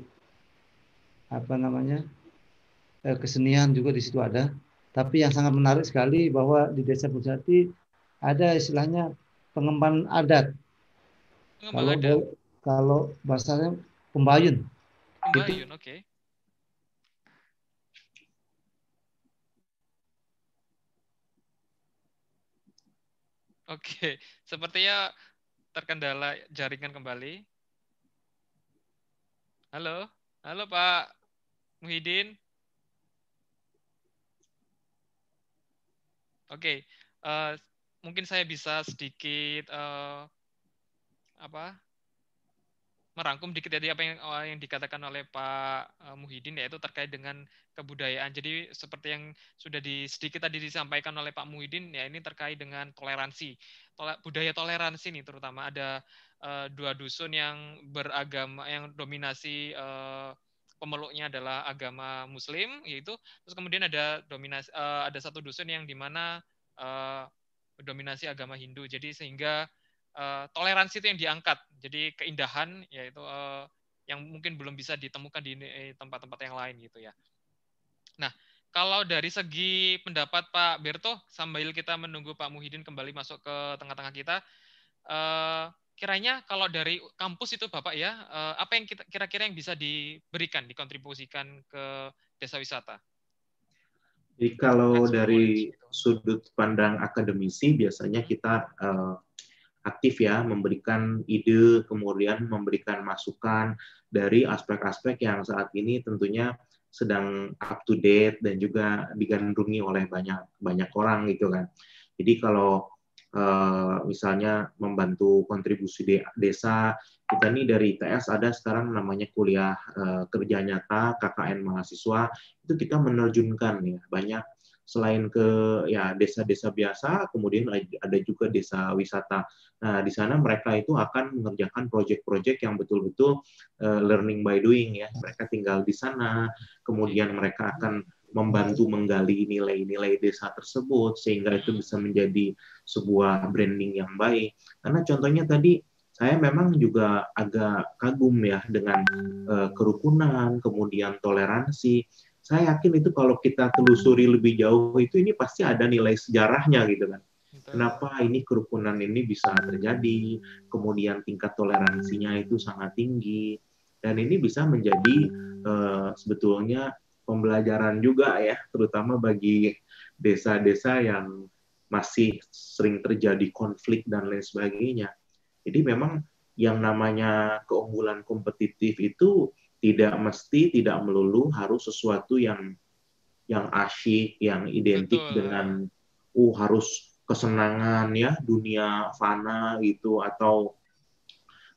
apa namanya eh, kesenian juga di situ ada. Tapi yang sangat menarik sekali bahwa di desa Musjati ada istilahnya pengemban adat. Pengemban kalau adat. kalau bahasanya pembayun. Pembayun, oke. Okay. Oke, sepertinya terkendala jaringan kembali. Halo, halo Pak Muhyiddin. Oke, uh, mungkin saya bisa sedikit uh, apa merangkum dikit tadi apa yang oh, yang dikatakan oleh Pak eh, Muhyiddin yaitu terkait dengan kebudayaan. Jadi seperti yang sudah di sedikit tadi disampaikan oleh Pak Muhyiddin ya ini terkait dengan toleransi. Tole, budaya toleransi nih terutama ada uh, dua dusun yang beragama yang dominasi uh, pemeluknya adalah agama Muslim yaitu terus kemudian ada dominasi uh, ada satu dusun yang di mana uh, dominasi agama Hindu. Jadi sehingga uh, toleransi itu yang diangkat. Jadi keindahan yaitu uh, yang mungkin belum bisa ditemukan di tempat-tempat yang lain gitu ya. Nah, kalau dari segi pendapat Pak Berto sambil kita menunggu Pak Muhyiddin kembali masuk ke tengah-tengah kita, uh, kiranya kalau dari kampus itu Bapak ya, uh, apa yang kira-kira yang bisa diberikan, dikontribusikan ke desa wisata? Jadi kalau dari gitu. sudut pandang akademisi biasanya kita uh, aktif ya memberikan ide kemudian memberikan masukan dari aspek-aspek yang saat ini tentunya sedang up to date dan juga digandrungi oleh banyak banyak orang gitu kan. Jadi kalau uh, misalnya membantu kontribusi de desa kita nih dari ITS ada sekarang namanya kuliah uh, kerja nyata KKN mahasiswa itu kita menerjunkan ya banyak selain ke ya desa-desa biasa, kemudian ada juga desa wisata. Nah, di sana mereka itu akan mengerjakan proyek-proyek yang betul-betul uh, learning by doing ya. Mereka tinggal di sana, kemudian mereka akan membantu menggali nilai-nilai desa tersebut sehingga itu bisa menjadi sebuah branding yang baik. Karena contohnya tadi saya memang juga agak kagum ya dengan uh, kerukunan, kemudian toleransi saya yakin itu kalau kita telusuri lebih jauh itu ini pasti ada nilai sejarahnya gitu kan. Kenapa ini kerukunan ini bisa terjadi, kemudian tingkat toleransinya itu sangat tinggi, dan ini bisa menjadi uh, sebetulnya pembelajaran juga ya, terutama bagi desa-desa yang masih sering terjadi konflik dan lain sebagainya. Jadi memang yang namanya keunggulan kompetitif itu tidak mesti tidak melulu harus sesuatu yang yang asyik, yang identik Betul. dengan uh harus kesenangan ya dunia fana gitu atau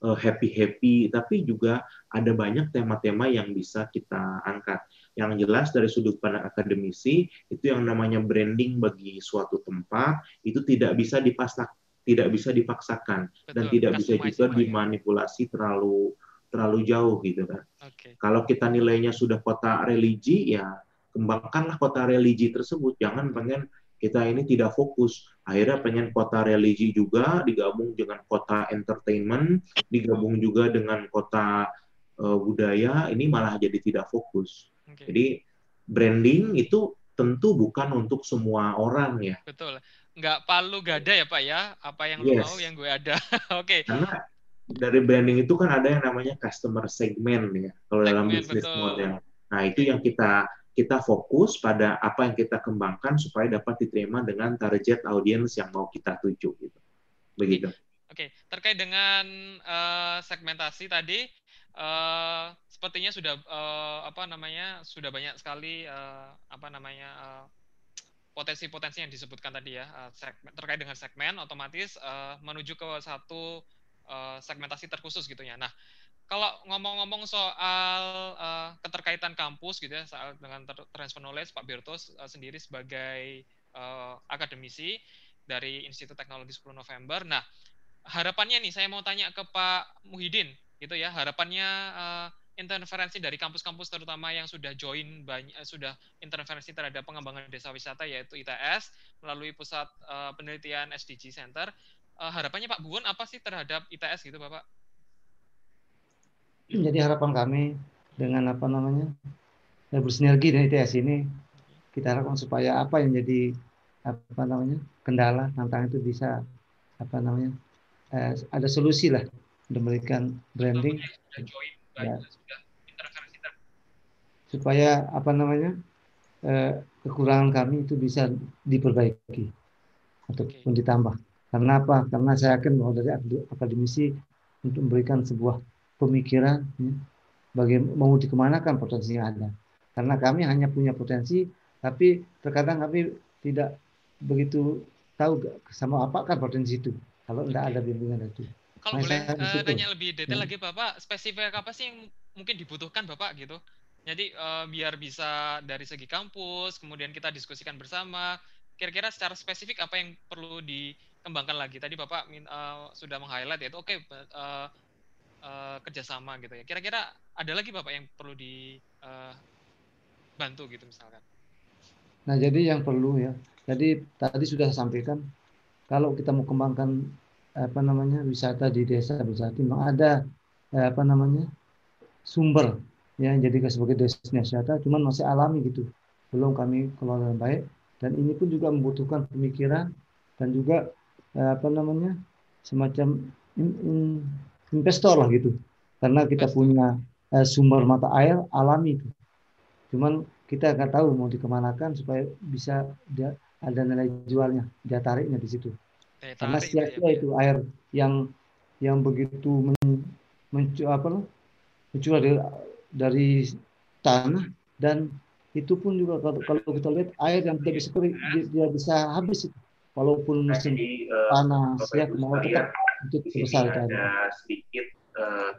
uh, eh, happy happy, tapi juga ada banyak tema-tema yang bisa kita angkat. Yang jelas dari sudut pandang akademisi itu yang namanya branding bagi suatu tempat itu tidak bisa dipaksa tidak bisa dipaksakan Betul. dan tidak bisa juga ya. dimanipulasi terlalu terlalu jauh gitu kan. Okay. Kalau kita nilainya sudah kota religi ya kembangkanlah kota religi tersebut. Jangan pengen kita ini tidak fokus. Akhirnya pengen kota religi juga digabung dengan kota entertainment, digabung juga dengan kota uh, budaya, ini malah jadi tidak fokus. Okay. Jadi branding itu tentu bukan untuk semua orang ya. Betul. Nggak palu gada ya Pak ya. Apa yang yes. lu mau yang gue ada. Oke. okay. Karena dari branding itu kan ada yang namanya customer segment ya kalau dalam bisnis model. Nah itu yang kita kita fokus pada apa yang kita kembangkan supaya dapat diterima dengan target audiens yang mau kita tuju gitu. Begitu. Oke, terkait dengan uh, segmentasi tadi uh, sepertinya sudah uh, apa namanya sudah banyak sekali uh, apa namanya uh, potensi-potensi yang disebutkan tadi ya uh, segmen, terkait dengan segmen otomatis uh, menuju ke satu uh, segmentasi terkhusus gitu ya. Nah, kalau ngomong-ngomong soal uh, keterkaitan kampus gitu ya soal dengan transfer knowledge Pak Bertos uh, sendiri sebagai uh, akademisi dari Institut Teknologi 10 November. Nah, harapannya nih saya mau tanya ke Pak Muhyiddin gitu ya, harapannya uh, interferensi dari kampus-kampus terutama yang sudah join banyak sudah interferensi terhadap pengembangan desa wisata yaitu ITS melalui pusat uh, penelitian SDG Center. Uh, harapannya Pak Buwon apa sih terhadap ITS gitu Bapak? Jadi harapan kami dengan apa namanya ya bersinergi dengan ITS ini kita harapkan supaya apa yang jadi apa namanya kendala tantangan itu bisa apa namanya eh, ada solusi lah untuk memberikan branding. Ya, supaya apa namanya eh, kekurangan kami itu bisa diperbaiki ataupun ditambah karena apa karena saya yakin bahwa dari akademisi untuk memberikan sebuah pemikiran ya, bagaimana mau dikemanakan potensi yang ada. Karena kami hanya punya potensi, tapi terkadang kami tidak begitu tahu sama apakah potensi itu kalau tidak ada bimbingan itu. Kalau boleh uh, tanya lebih detail ya. lagi Bapak, spesifik apa sih yang mungkin dibutuhkan Bapak gitu? Jadi uh, biar bisa dari segi kampus, kemudian kita diskusikan bersama, kira-kira secara spesifik apa yang perlu dikembangkan lagi? Tadi Bapak uh, sudah meng-highlight yaitu oke okay, uh, uh, kerjasama gitu ya. Kira-kira ada lagi bapak yang perlu dibantu eh, uh, gitu misalkan? Nah jadi yang perlu ya. Jadi tadi sudah saya sampaikan kalau kita mau kembangkan apa namanya wisata di desa wisata memang ada eh, apa namanya sumber ya jadi sebagai destinasi wisata cuman masih alami gitu belum kami kelola dengan baik dan ini pun juga membutuhkan pemikiran dan juga eh, apa namanya semacam in, in, investor lah gitu. Karena kita punya uh, sumber mata air alami itu. Cuman kita nggak tahu mau dikemanakan supaya bisa dia ada nilai jualnya dia tariknya di situ. Eh, karena sia-sia itu air yang yang begitu men, mencu, apa mencurah dari, dari tanah dan itu pun juga kalau, kalau kita lihat air yang tidak bisa kering dia, bisa habis itu walaupun musim uh, panas ya mau tetap untuk sebesar itu ada sedikit uh...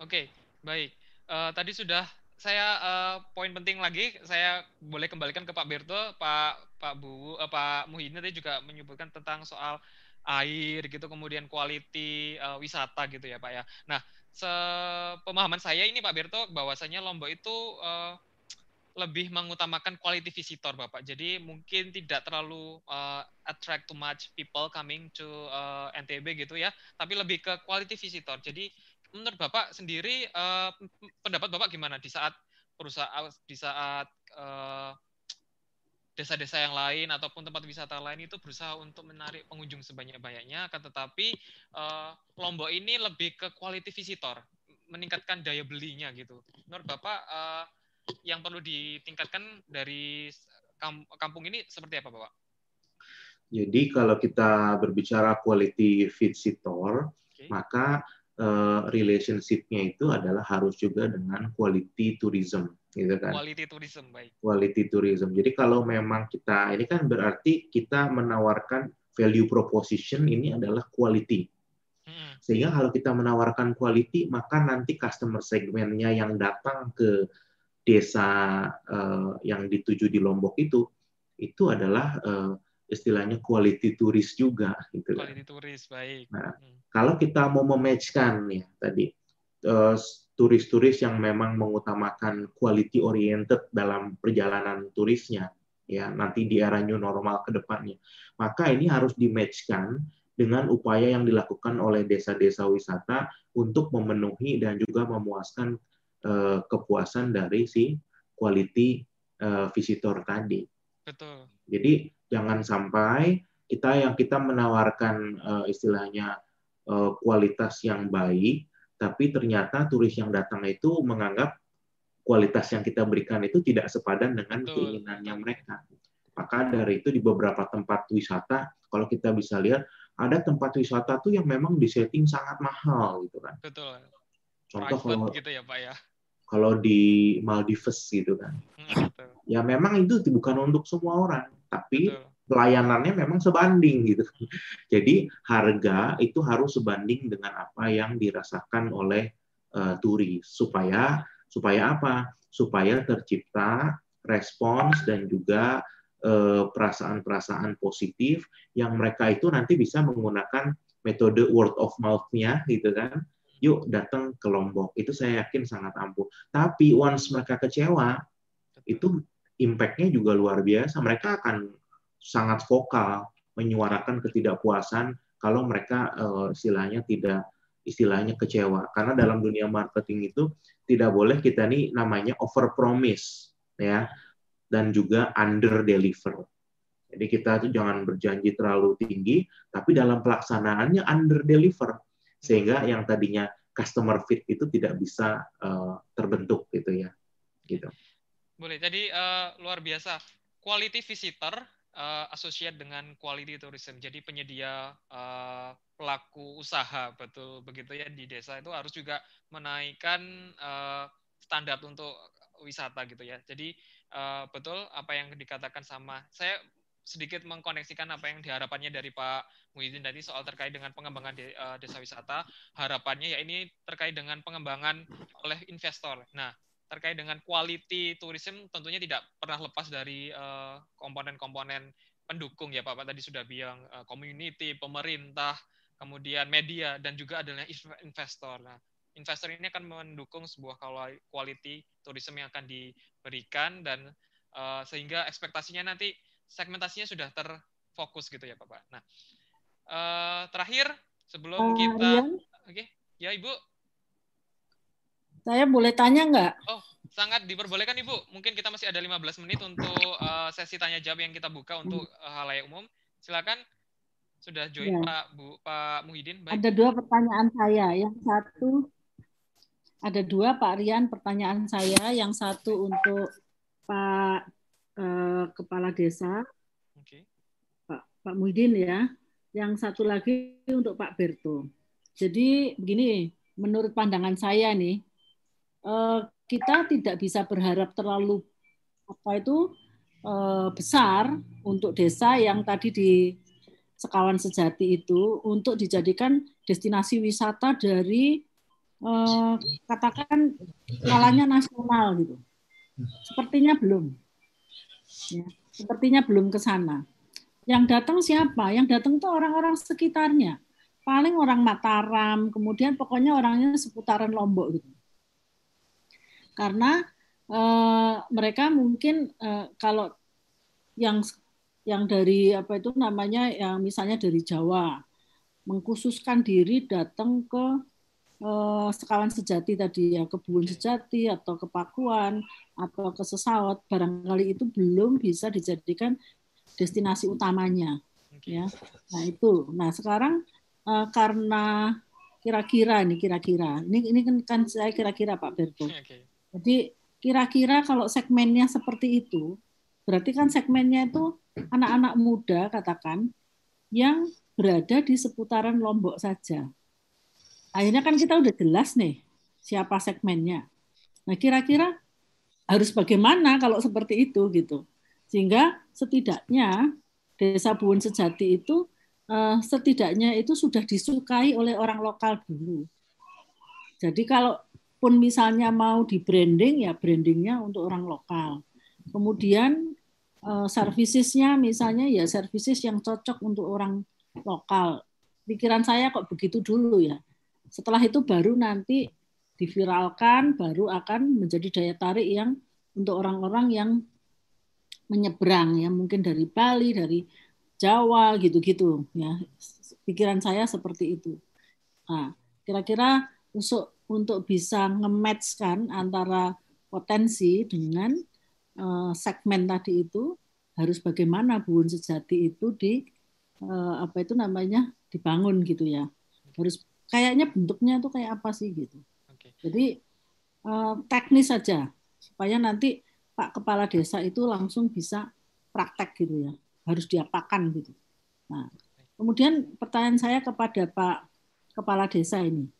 oke. Okay. baik. Uh, tadi sudah saya uh, poin penting lagi saya boleh kembalikan ke Pak Berto Pak Pak Bu uh, Pak Muhyiddin tadi juga menyebutkan tentang soal air gitu kemudian quality uh, wisata gitu ya Pak ya. Nah sepemahaman saya ini Pak Berto bahwasanya Lombok itu uh, lebih mengutamakan quality visitor Bapak. Jadi mungkin tidak terlalu uh, attract too much people coming to uh, eh, NTB gitu ya, tapi lebih ke quality visitor. Jadi menurut Bapak sendiri uh, pendapat Bapak gimana di saat perusahaan di saat uh, desa-desa yang lain ataupun tempat wisata lain itu berusaha untuk menarik pengunjung sebanyak-banyaknya, akan tetapi uh, Lombok ini lebih ke quality visitor, meningkatkan daya belinya gitu. Menurut Bapak uh, yang perlu ditingkatkan dari kampung ini seperti apa, Bapak? Jadi kalau kita berbicara quality visitor, okay. maka uh, relationship-nya itu adalah harus juga dengan quality tourism, gitu kan? Quality tourism, baik. Quality tourism. Jadi kalau memang kita ini kan berarti kita menawarkan value proposition ini adalah quality. Hmm. Sehingga kalau kita menawarkan quality, maka nanti customer segmennya yang datang ke desa uh, yang dituju di Lombok itu itu adalah uh, istilahnya quality turis juga gitu quality turis baik nah hmm. kalau kita mau mematchkan ya tadi eh, turis-turis yang memang mengutamakan quality oriented dalam perjalanan turisnya ya nanti di era new normal ke depannya maka ini harus dimatchkan dengan upaya yang dilakukan oleh desa-desa wisata untuk memenuhi dan juga memuaskan uh, kepuasan dari si quality uh, visitor tadi. Betul. Jadi jangan sampai kita yang kita menawarkan uh, istilahnya uh, kualitas yang baik, tapi ternyata turis yang datang itu menganggap kualitas yang kita berikan itu tidak sepadan dengan Betul. keinginannya mereka. Maka dari itu di beberapa tempat wisata, kalau kita bisa lihat ada tempat wisata tuh yang memang disetting sangat mahal gitu kan. Betul. Contoh Private kalau gitu ya Pak ya kalau di Maldives gitu kan. Hmm, ya memang itu bukan untuk semua orang, tapi Betul. pelayanannya memang sebanding gitu. Jadi harga itu harus sebanding dengan apa yang dirasakan oleh uh, turis supaya supaya apa? Supaya tercipta respons dan juga uh, perasaan-perasaan positif yang mereka itu nanti bisa menggunakan metode word of mouth-nya gitu kan. Yuk datang ke Lombok. Itu saya yakin sangat ampuh. Tapi once mereka kecewa, itu impact-nya juga luar biasa. Mereka akan sangat vokal menyuarakan ketidakpuasan kalau mereka uh, istilahnya tidak istilahnya kecewa karena dalam dunia marketing itu tidak boleh kita nih namanya over promise ya dan juga under deliver. Jadi kita tuh jangan berjanji terlalu tinggi tapi dalam pelaksanaannya under deliver sehingga yang tadinya customer fit itu tidak bisa uh, terbentuk gitu ya. Gitu. Boleh. Jadi uh, luar biasa. Quality visitor uh, associate dengan quality tourism. Jadi penyedia uh, pelaku usaha betul begitu ya di desa itu harus juga menaikkan uh, standar untuk wisata gitu ya. Jadi uh, betul apa yang dikatakan sama saya sedikit mengkoneksikan apa yang diharapannya dari Pak Muhyiddin tadi soal terkait dengan pengembangan de, uh, desa wisata. Harapannya ya ini terkait dengan pengembangan oleh investor. Nah, terkait dengan quality tourism tentunya tidak pernah lepas dari eh, komponen-komponen pendukung ya Pak, Pak tadi sudah bilang uh, community, pemerintah, kemudian media dan juga adalah investor. Nah, investor ini akan mendukung sebuah quality tourism yang akan diberikan dan uh, sehingga ekspektasinya nanti segmentasinya sudah terfokus gitu ya Pak. Nah, uh, terakhir sebelum kita oke, okay. ya Ibu saya boleh tanya nggak? Oh, sangat diperbolehkan Ibu. Mungkin kita masih ada 15 menit untuk uh, sesi tanya jawab yang kita buka untuk uh, halayak umum. Silakan. Sudah join ya. Pak Bu Pak Muhyiddin. Baik. Ada dua pertanyaan saya. Yang satu ada dua Pak Rian pertanyaan saya. Yang satu untuk Pak uh, Kepala Desa. Okay. Pak Pak Muhyiddin ya. Yang satu lagi untuk Pak Berto. Jadi begini, menurut pandangan saya nih, Eh, kita tidak bisa berharap terlalu apa itu eh, besar untuk desa yang tadi di Sekawan Sejati itu untuk dijadikan destinasi wisata dari eh, katakan skalanya nasional gitu. Sepertinya belum. Ya, sepertinya belum ke sana. Yang datang siapa? Yang datang itu orang-orang sekitarnya. Paling orang Mataram, kemudian pokoknya orangnya seputaran Lombok gitu karena uh, mereka mungkin uh, kalau yang yang dari apa itu namanya yang misalnya dari Jawa mengkhususkan diri datang ke uh, sekawan sejati tadi ya kebun sejati atau ke Pakuan atau ke Sesawat barangkali itu belum bisa dijadikan destinasi utamanya ya nah itu nah sekarang uh, karena kira-kira ini kira-kira ini ini kan, kan saya kira-kira Pak Berto okay. Jadi kira-kira kalau segmennya seperti itu, berarti kan segmennya itu anak-anak muda katakan yang berada di seputaran Lombok saja. Akhirnya kan kita udah jelas nih siapa segmennya. Nah kira-kira harus bagaimana kalau seperti itu gitu. Sehingga setidaknya Desa Buun Sejati itu uh, setidaknya itu sudah disukai oleh orang lokal dulu. Jadi kalau pun misalnya mau di branding ya brandingnya untuk orang lokal. Kemudian uh, servicesnya misalnya ya services yang cocok untuk orang lokal. Pikiran saya kok begitu dulu ya. Setelah itu baru nanti diviralkan, baru akan menjadi daya tarik yang untuk orang-orang yang menyeberang ya mungkin dari Bali, dari Jawa gitu-gitu ya. Pikiran saya seperti itu. Nah, kira-kira untuk untuk bisa nge-match-kan antara potensi dengan uh, segmen tadi itu harus bagaimana buun sejati itu di uh, apa itu namanya dibangun gitu ya harus kayaknya bentuknya tuh kayak apa sih gitu okay. jadi uh, teknis saja supaya nanti Pak Kepala Desa itu langsung bisa praktek gitu ya harus diapakan gitu nah kemudian pertanyaan saya kepada Pak Kepala Desa ini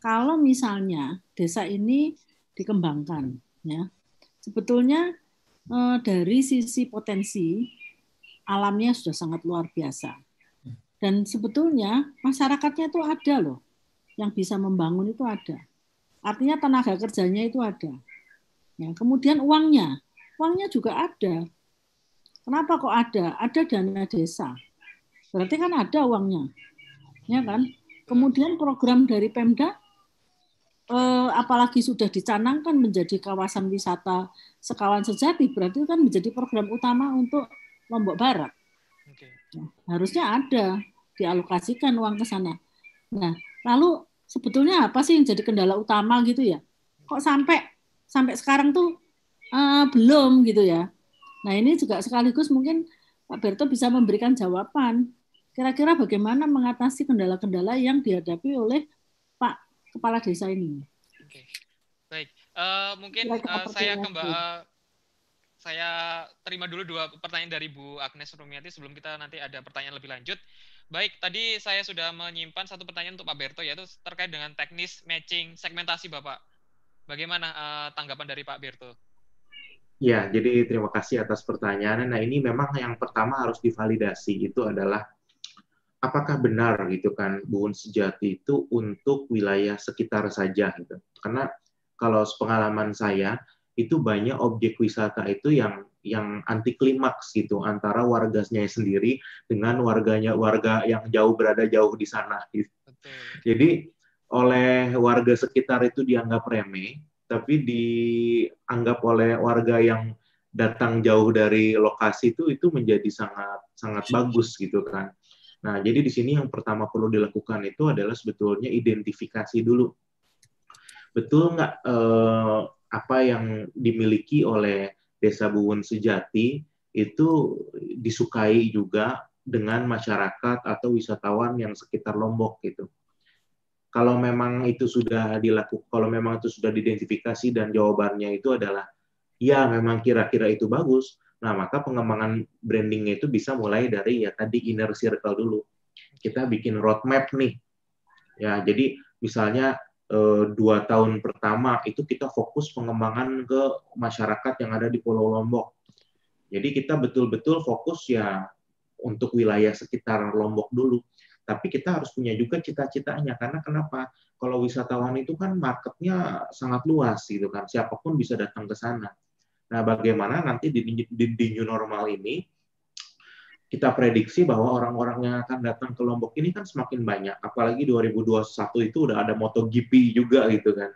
kalau misalnya desa ini dikembangkan ya sebetulnya eh, dari sisi potensi alamnya sudah sangat luar biasa. Dan sebetulnya masyarakatnya itu ada loh, yang bisa membangun itu ada. Artinya tenaga kerjanya itu ada. Ya, kemudian uangnya, uangnya juga ada. Kenapa kok ada? Ada dana desa. Berarti kan ada uangnya, ya kan? Kemudian program dari Pemda, eh, apalagi sudah dicanangkan menjadi kawasan wisata sekawan sejati, berarti kan menjadi program utama untuk Lombok Barat. Okay. Nah, harusnya ada dialokasikan uang ke sana. Nah, lalu sebetulnya apa sih yang jadi kendala utama gitu ya? Kok sampai sampai sekarang tuh uh, belum gitu ya? Nah ini juga sekaligus mungkin Pak Berto bisa memberikan jawaban. Kira-kira bagaimana mengatasi kendala-kendala yang dihadapi oleh Pak Kepala Desa ini? Oke, baik. Uh, mungkin uh, saya kembali saya terima dulu dua pertanyaan dari Bu Agnes Rumiati sebelum kita nanti ada pertanyaan lebih lanjut. Baik, tadi saya sudah menyimpan satu pertanyaan untuk Pak Berto yaitu terkait dengan teknis matching segmentasi Bapak. Bagaimana uh, tanggapan dari Pak Berto? Ya, jadi terima kasih atas pertanyaannya. Nah, ini memang yang pertama harus divalidasi itu adalah apakah benar gitu kan buun sejati itu untuk wilayah sekitar saja gitu. Karena kalau pengalaman saya itu banyak objek wisata itu yang yang anti klimaks gitu antara warganya sendiri dengan warganya warga yang jauh berada jauh di sana gitu. Jadi oleh warga sekitar itu dianggap remeh, tapi dianggap oleh warga yang datang jauh dari lokasi itu itu menjadi sangat sangat bagus gitu kan. Nah, jadi di sini yang pertama perlu dilakukan itu adalah sebetulnya identifikasi dulu. Betul nggak eh, apa yang dimiliki oleh Desa Buwun Sejati itu disukai juga dengan masyarakat atau wisatawan yang sekitar Lombok gitu. Kalau memang itu sudah dilakukan, kalau memang itu sudah diidentifikasi dan jawabannya itu adalah ya memang kira-kira itu bagus, nah maka pengembangan brandingnya itu bisa mulai dari ya tadi inner circle dulu. Kita bikin roadmap nih, ya jadi misalnya dua tahun pertama itu kita fokus pengembangan ke masyarakat yang ada di Pulau Lombok. Jadi kita betul-betul fokus ya untuk wilayah sekitar Lombok dulu. Tapi kita harus punya juga cita-citanya karena kenapa? Kalau wisatawan itu kan marketnya sangat luas gitu kan, siapa pun bisa datang ke sana. Nah, bagaimana nanti di, di, di new normal ini kita prediksi bahwa orang-orang yang akan datang ke Lombok ini kan semakin banyak. Apalagi 2021 itu udah ada MotoGP juga gitu kan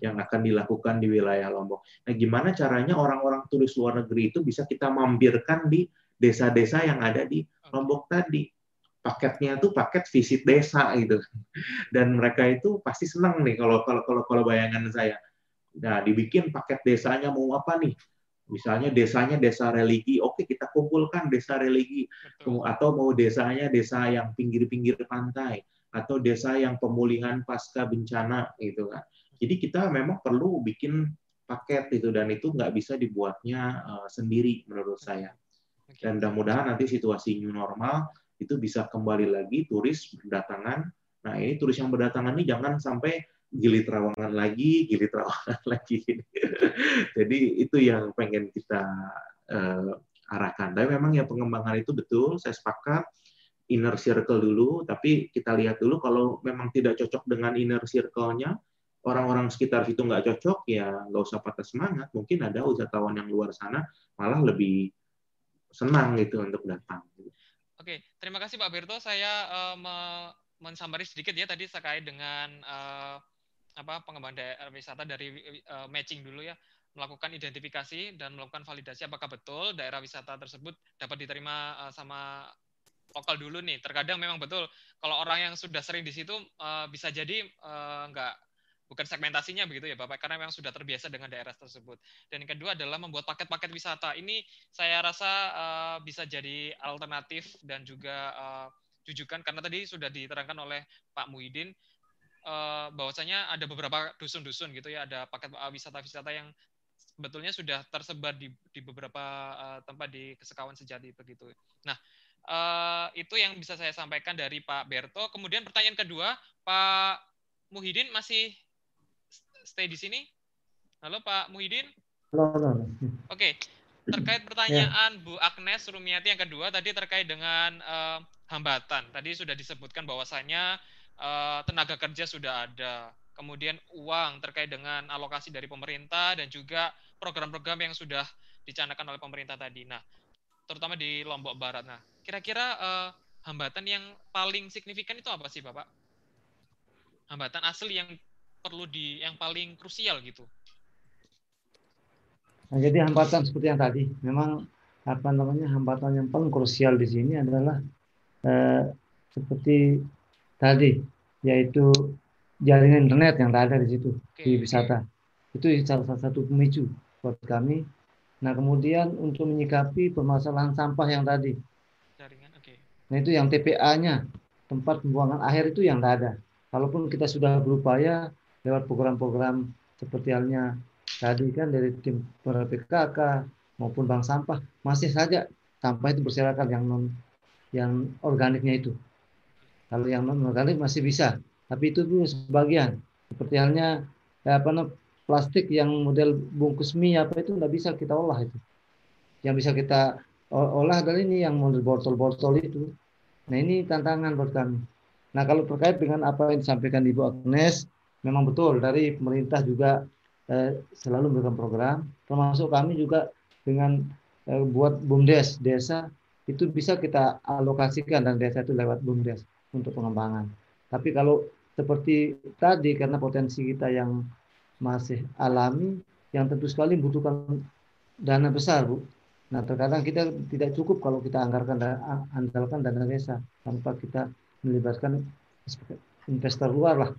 yang akan dilakukan di wilayah Lombok. Nah, gimana caranya orang-orang turis luar negeri itu bisa kita mampirkan di desa-desa yang ada di Lombok tadi? Paketnya tuh paket visit desa gitu. Dan mereka itu pasti senang nih kalau kalau kalau kalau bayangan saya. Nah, dibikin paket desanya mau apa nih? Misalnya desanya desa religi, oke kita kumpulkan desa religi. Atau mau desanya desa yang pinggir-pinggir pantai atau desa yang pemulihan pasca bencana gitu kan. Jadi kita memang perlu bikin paket itu dan itu nggak bisa dibuatnya uh, sendiri menurut saya. Dan mudah-mudahan nanti situasi new normal itu bisa kembali lagi turis berdatangan. Nah ini turis yang berdatangan ini jangan sampai gili terawangan lagi, gili terawangan lagi. Jadi itu yang pengen kita uh, arahkan. Tapi memang ya pengembangan itu betul, saya sepakat inner circle dulu, tapi kita lihat dulu kalau memang tidak cocok dengan inner circle-nya, orang-orang sekitar situ nggak cocok, ya nggak usah patah semangat. Mungkin ada wisatawan yang luar sana malah lebih senang gitu untuk datang. Oke, terima kasih Pak Berto. Saya uh, mensamari sedikit ya tadi terkait dengan uh, apa pengembangan daerah wisata dari uh, matching dulu ya melakukan identifikasi dan melakukan validasi apakah betul daerah wisata tersebut dapat diterima uh, sama lokal dulu nih. Terkadang memang betul kalau orang yang sudah sering di situ uh, bisa jadi uh, enggak bukan segmentasinya begitu ya Bapak karena memang sudah terbiasa dengan daerah tersebut. Dan yang kedua adalah membuat paket-paket wisata. Ini saya rasa uh, bisa jadi alternatif dan juga uh, jujukan karena tadi sudah diterangkan oleh Pak Muhyiddin uh, bahwasanya ada beberapa dusun-dusun gitu ya, ada paket wisata-wisata yang sebetulnya sudah tersebar di, di beberapa uh, tempat di Kesekawan Sejati begitu. Nah, uh, itu yang bisa saya sampaikan dari Pak Berto. Kemudian pertanyaan kedua, Pak Muhyiddin masih stay di sini? Halo Pak Muhyiddin? Halo. halo. Oke. terkait pertanyaan ya. Bu Agnes Rumiati yang kedua tadi terkait dengan uh, hambatan. Tadi sudah disebutkan bahwasanya uh, tenaga kerja sudah ada, kemudian uang terkait dengan alokasi dari pemerintah dan juga program-program yang sudah dicanakan oleh pemerintah tadi. Nah, terutama di Lombok Barat. Nah, kira-kira uh, hambatan yang paling signifikan itu apa sih, Bapak? Hambatan asli yang perlu di yang paling krusial gitu. Nah, jadi hambatan seperti yang tadi, memang apa namanya hambatan yang paling krusial di sini adalah eh, seperti tadi, yaitu jaringan internet yang tak ada di situ okay, di wisata. Okay. Itu salah satu pemicu buat kami. Nah kemudian untuk menyikapi permasalahan sampah yang tadi, jaringan, okay. nah itu yang TPA-nya tempat pembuangan akhir itu yang tidak ada. Kalaupun kita sudah berupaya lewat program-program seperti halnya tadi kan dari tim PKK maupun bank sampah masih saja sampah itu berserakan yang non yang organiknya itu. Kalau yang non organik masih bisa, tapi itu tuh sebagian. Seperti halnya ya apa namanya plastik yang model bungkus mie apa itu nggak bisa kita olah itu. Yang bisa kita olah adalah ini yang model botol-botol itu. Nah ini tantangan buat kami. Nah kalau terkait dengan apa yang disampaikan Ibu Agnes, memang betul dari pemerintah juga eh, selalu memberikan program, termasuk kami juga dengan eh, buat bumdes desa itu bisa kita alokasikan dan desa itu lewat bumdes untuk pengembangan. Tapi kalau seperti tadi karena potensi kita yang masih alami, yang tentu sekali membutuhkan dana besar, Bu. Nah, terkadang kita tidak cukup kalau kita anggarkan andalkan dana desa tanpa kita melibatkan investor luar lah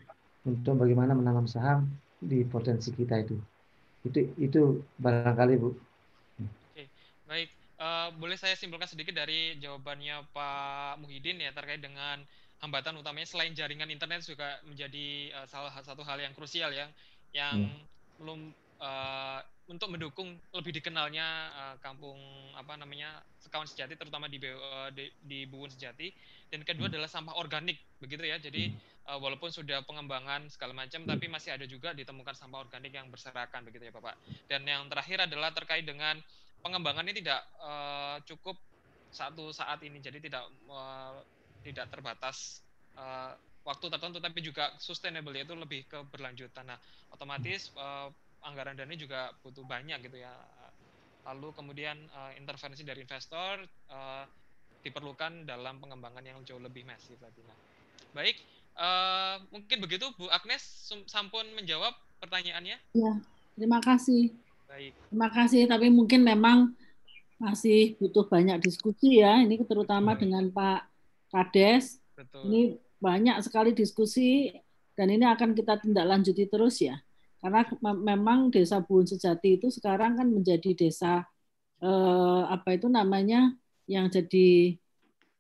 untuk bagaimana menanam saham di potensi kita itu. Itu itu barangkali Bu. Oke, baik. Uh, boleh saya simpulkan sedikit dari jawabannya Pak Muhyiddin ya terkait dengan hambatan utamanya selain jaringan internet juga menjadi uh, salah satu hal yang krusial ya yang hmm. belum uh, untuk mendukung lebih dikenalnya uh, kampung apa namanya Sekawan Sejati terutama di uh, di, di Buwun Sejati dan kedua hmm. adalah sampah organik begitu ya jadi hmm uh, walaupun sudah pengembangan segala macam tapi masih ada juga ditemukan sampah organik yang berserakan begitu ya Bapak. Dan yang terakhir adalah terkait dengan pengembangan ini tidak uh, cukup satu saat ini jadi tidak uh, tidak terbatas uh, waktu tertentu tapi juga sustainable yaitu lebih ke berlanjutan. Nah, otomatis uh, anggaran dana juga butuh banyak gitu ya. Lalu kemudian uh, intervensi dari investor uh, diperlukan dalam pengembangan yang jauh lebih masif lagi. Nah, baik, Uh, mungkin begitu Bu Agnes sampun menjawab pertanyaannya. Ya, terima kasih. Baik. Terima kasih, tapi mungkin memang masih butuh banyak diskusi ya. Ini terutama Baik. dengan Pak Kades. Betul. Ini banyak sekali diskusi dan ini akan kita tindak lanjuti terus ya. Karena memang Desa Buun Sejati itu sekarang kan menjadi desa eh, apa itu namanya yang jadi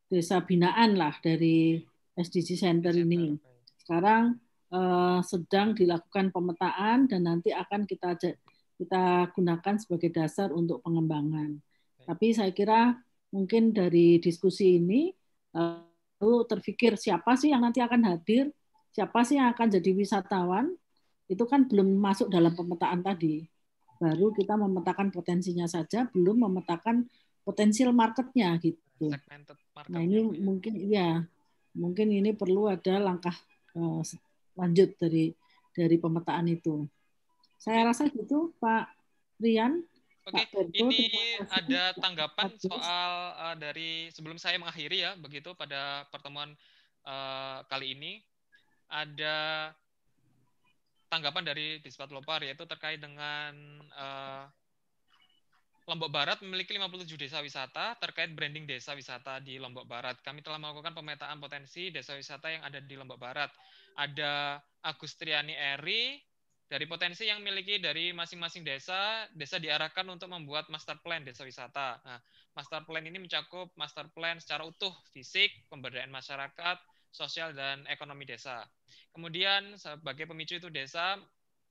desa binaan lah dari SDG Center ini. Sekarang uh, sedang dilakukan pemetaan dan nanti akan kita kita gunakan sebagai dasar untuk pengembangan. Tapi saya kira mungkin dari diskusi ini uh, terpikir siapa sih yang nanti akan hadir, siapa sih yang akan jadi wisatawan, itu kan belum masuk dalam pemetaan tadi. Baru kita memetakan potensinya saja, belum memetakan potensial marketnya gitu. Nah ini ya. mungkin iya mungkin ini perlu ada langkah uh, lanjut dari dari pemetaan itu. Saya rasa gitu, Pak Rian. Oke, Pak ini ada tanggapan soal uh, dari sebelum saya mengakhiri ya, begitu pada pertemuan uh, kali ini ada tanggapan dari Dispat Lopar yaitu terkait dengan uh, Lombok Barat memiliki 57 desa wisata terkait branding desa wisata di Lombok Barat. Kami telah melakukan pemetaan potensi desa wisata yang ada di Lombok Barat. Ada Agustriani Eri, dari potensi yang memiliki dari masing-masing desa, desa diarahkan untuk membuat master plan desa wisata. Nah, master plan ini mencakup master plan secara utuh, fisik, pemberdayaan masyarakat, sosial, dan ekonomi desa. Kemudian sebagai pemicu itu desa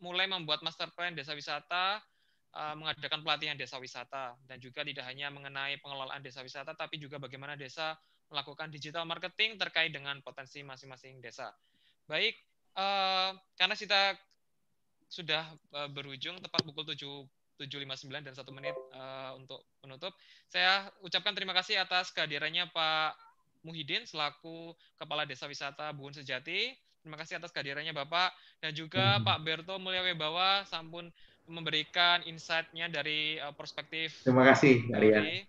mulai membuat master plan desa wisata, uh, mengadakan pelatihan desa wisata dan juga tidak hanya mengenai pengelolaan desa wisata tapi juga bagaimana desa melakukan digital marketing terkait dengan potensi masing-masing desa. Baik, uh, karena kita sudah uh, berujung tepat pukul 7 7.59 dan satu menit uh, untuk menutup. Saya ucapkan terima kasih atas kehadirannya Pak Muhyiddin selaku Kepala Desa Wisata Buun Sejati. Terima kasih atas kehadirannya Bapak dan juga hmm. Pak Berto Mulya Webawa sampun memberikan insight-nya dari uh, perspektif. Terima kasih, Arya.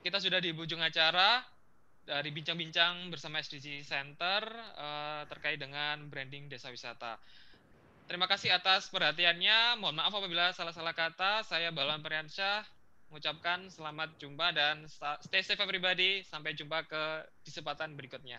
Kita sudah di ujung acara dari bincang-bincang bersama SDG Center uh, terkait dengan branding desa wisata. Terima kasih atas perhatiannya. Mohon maaf apabila salah-salah kata. Saya Balan Periansyah mengucapkan selamat jumpa dan stay safe everybody. Sampai jumpa ke kesempatan berikutnya.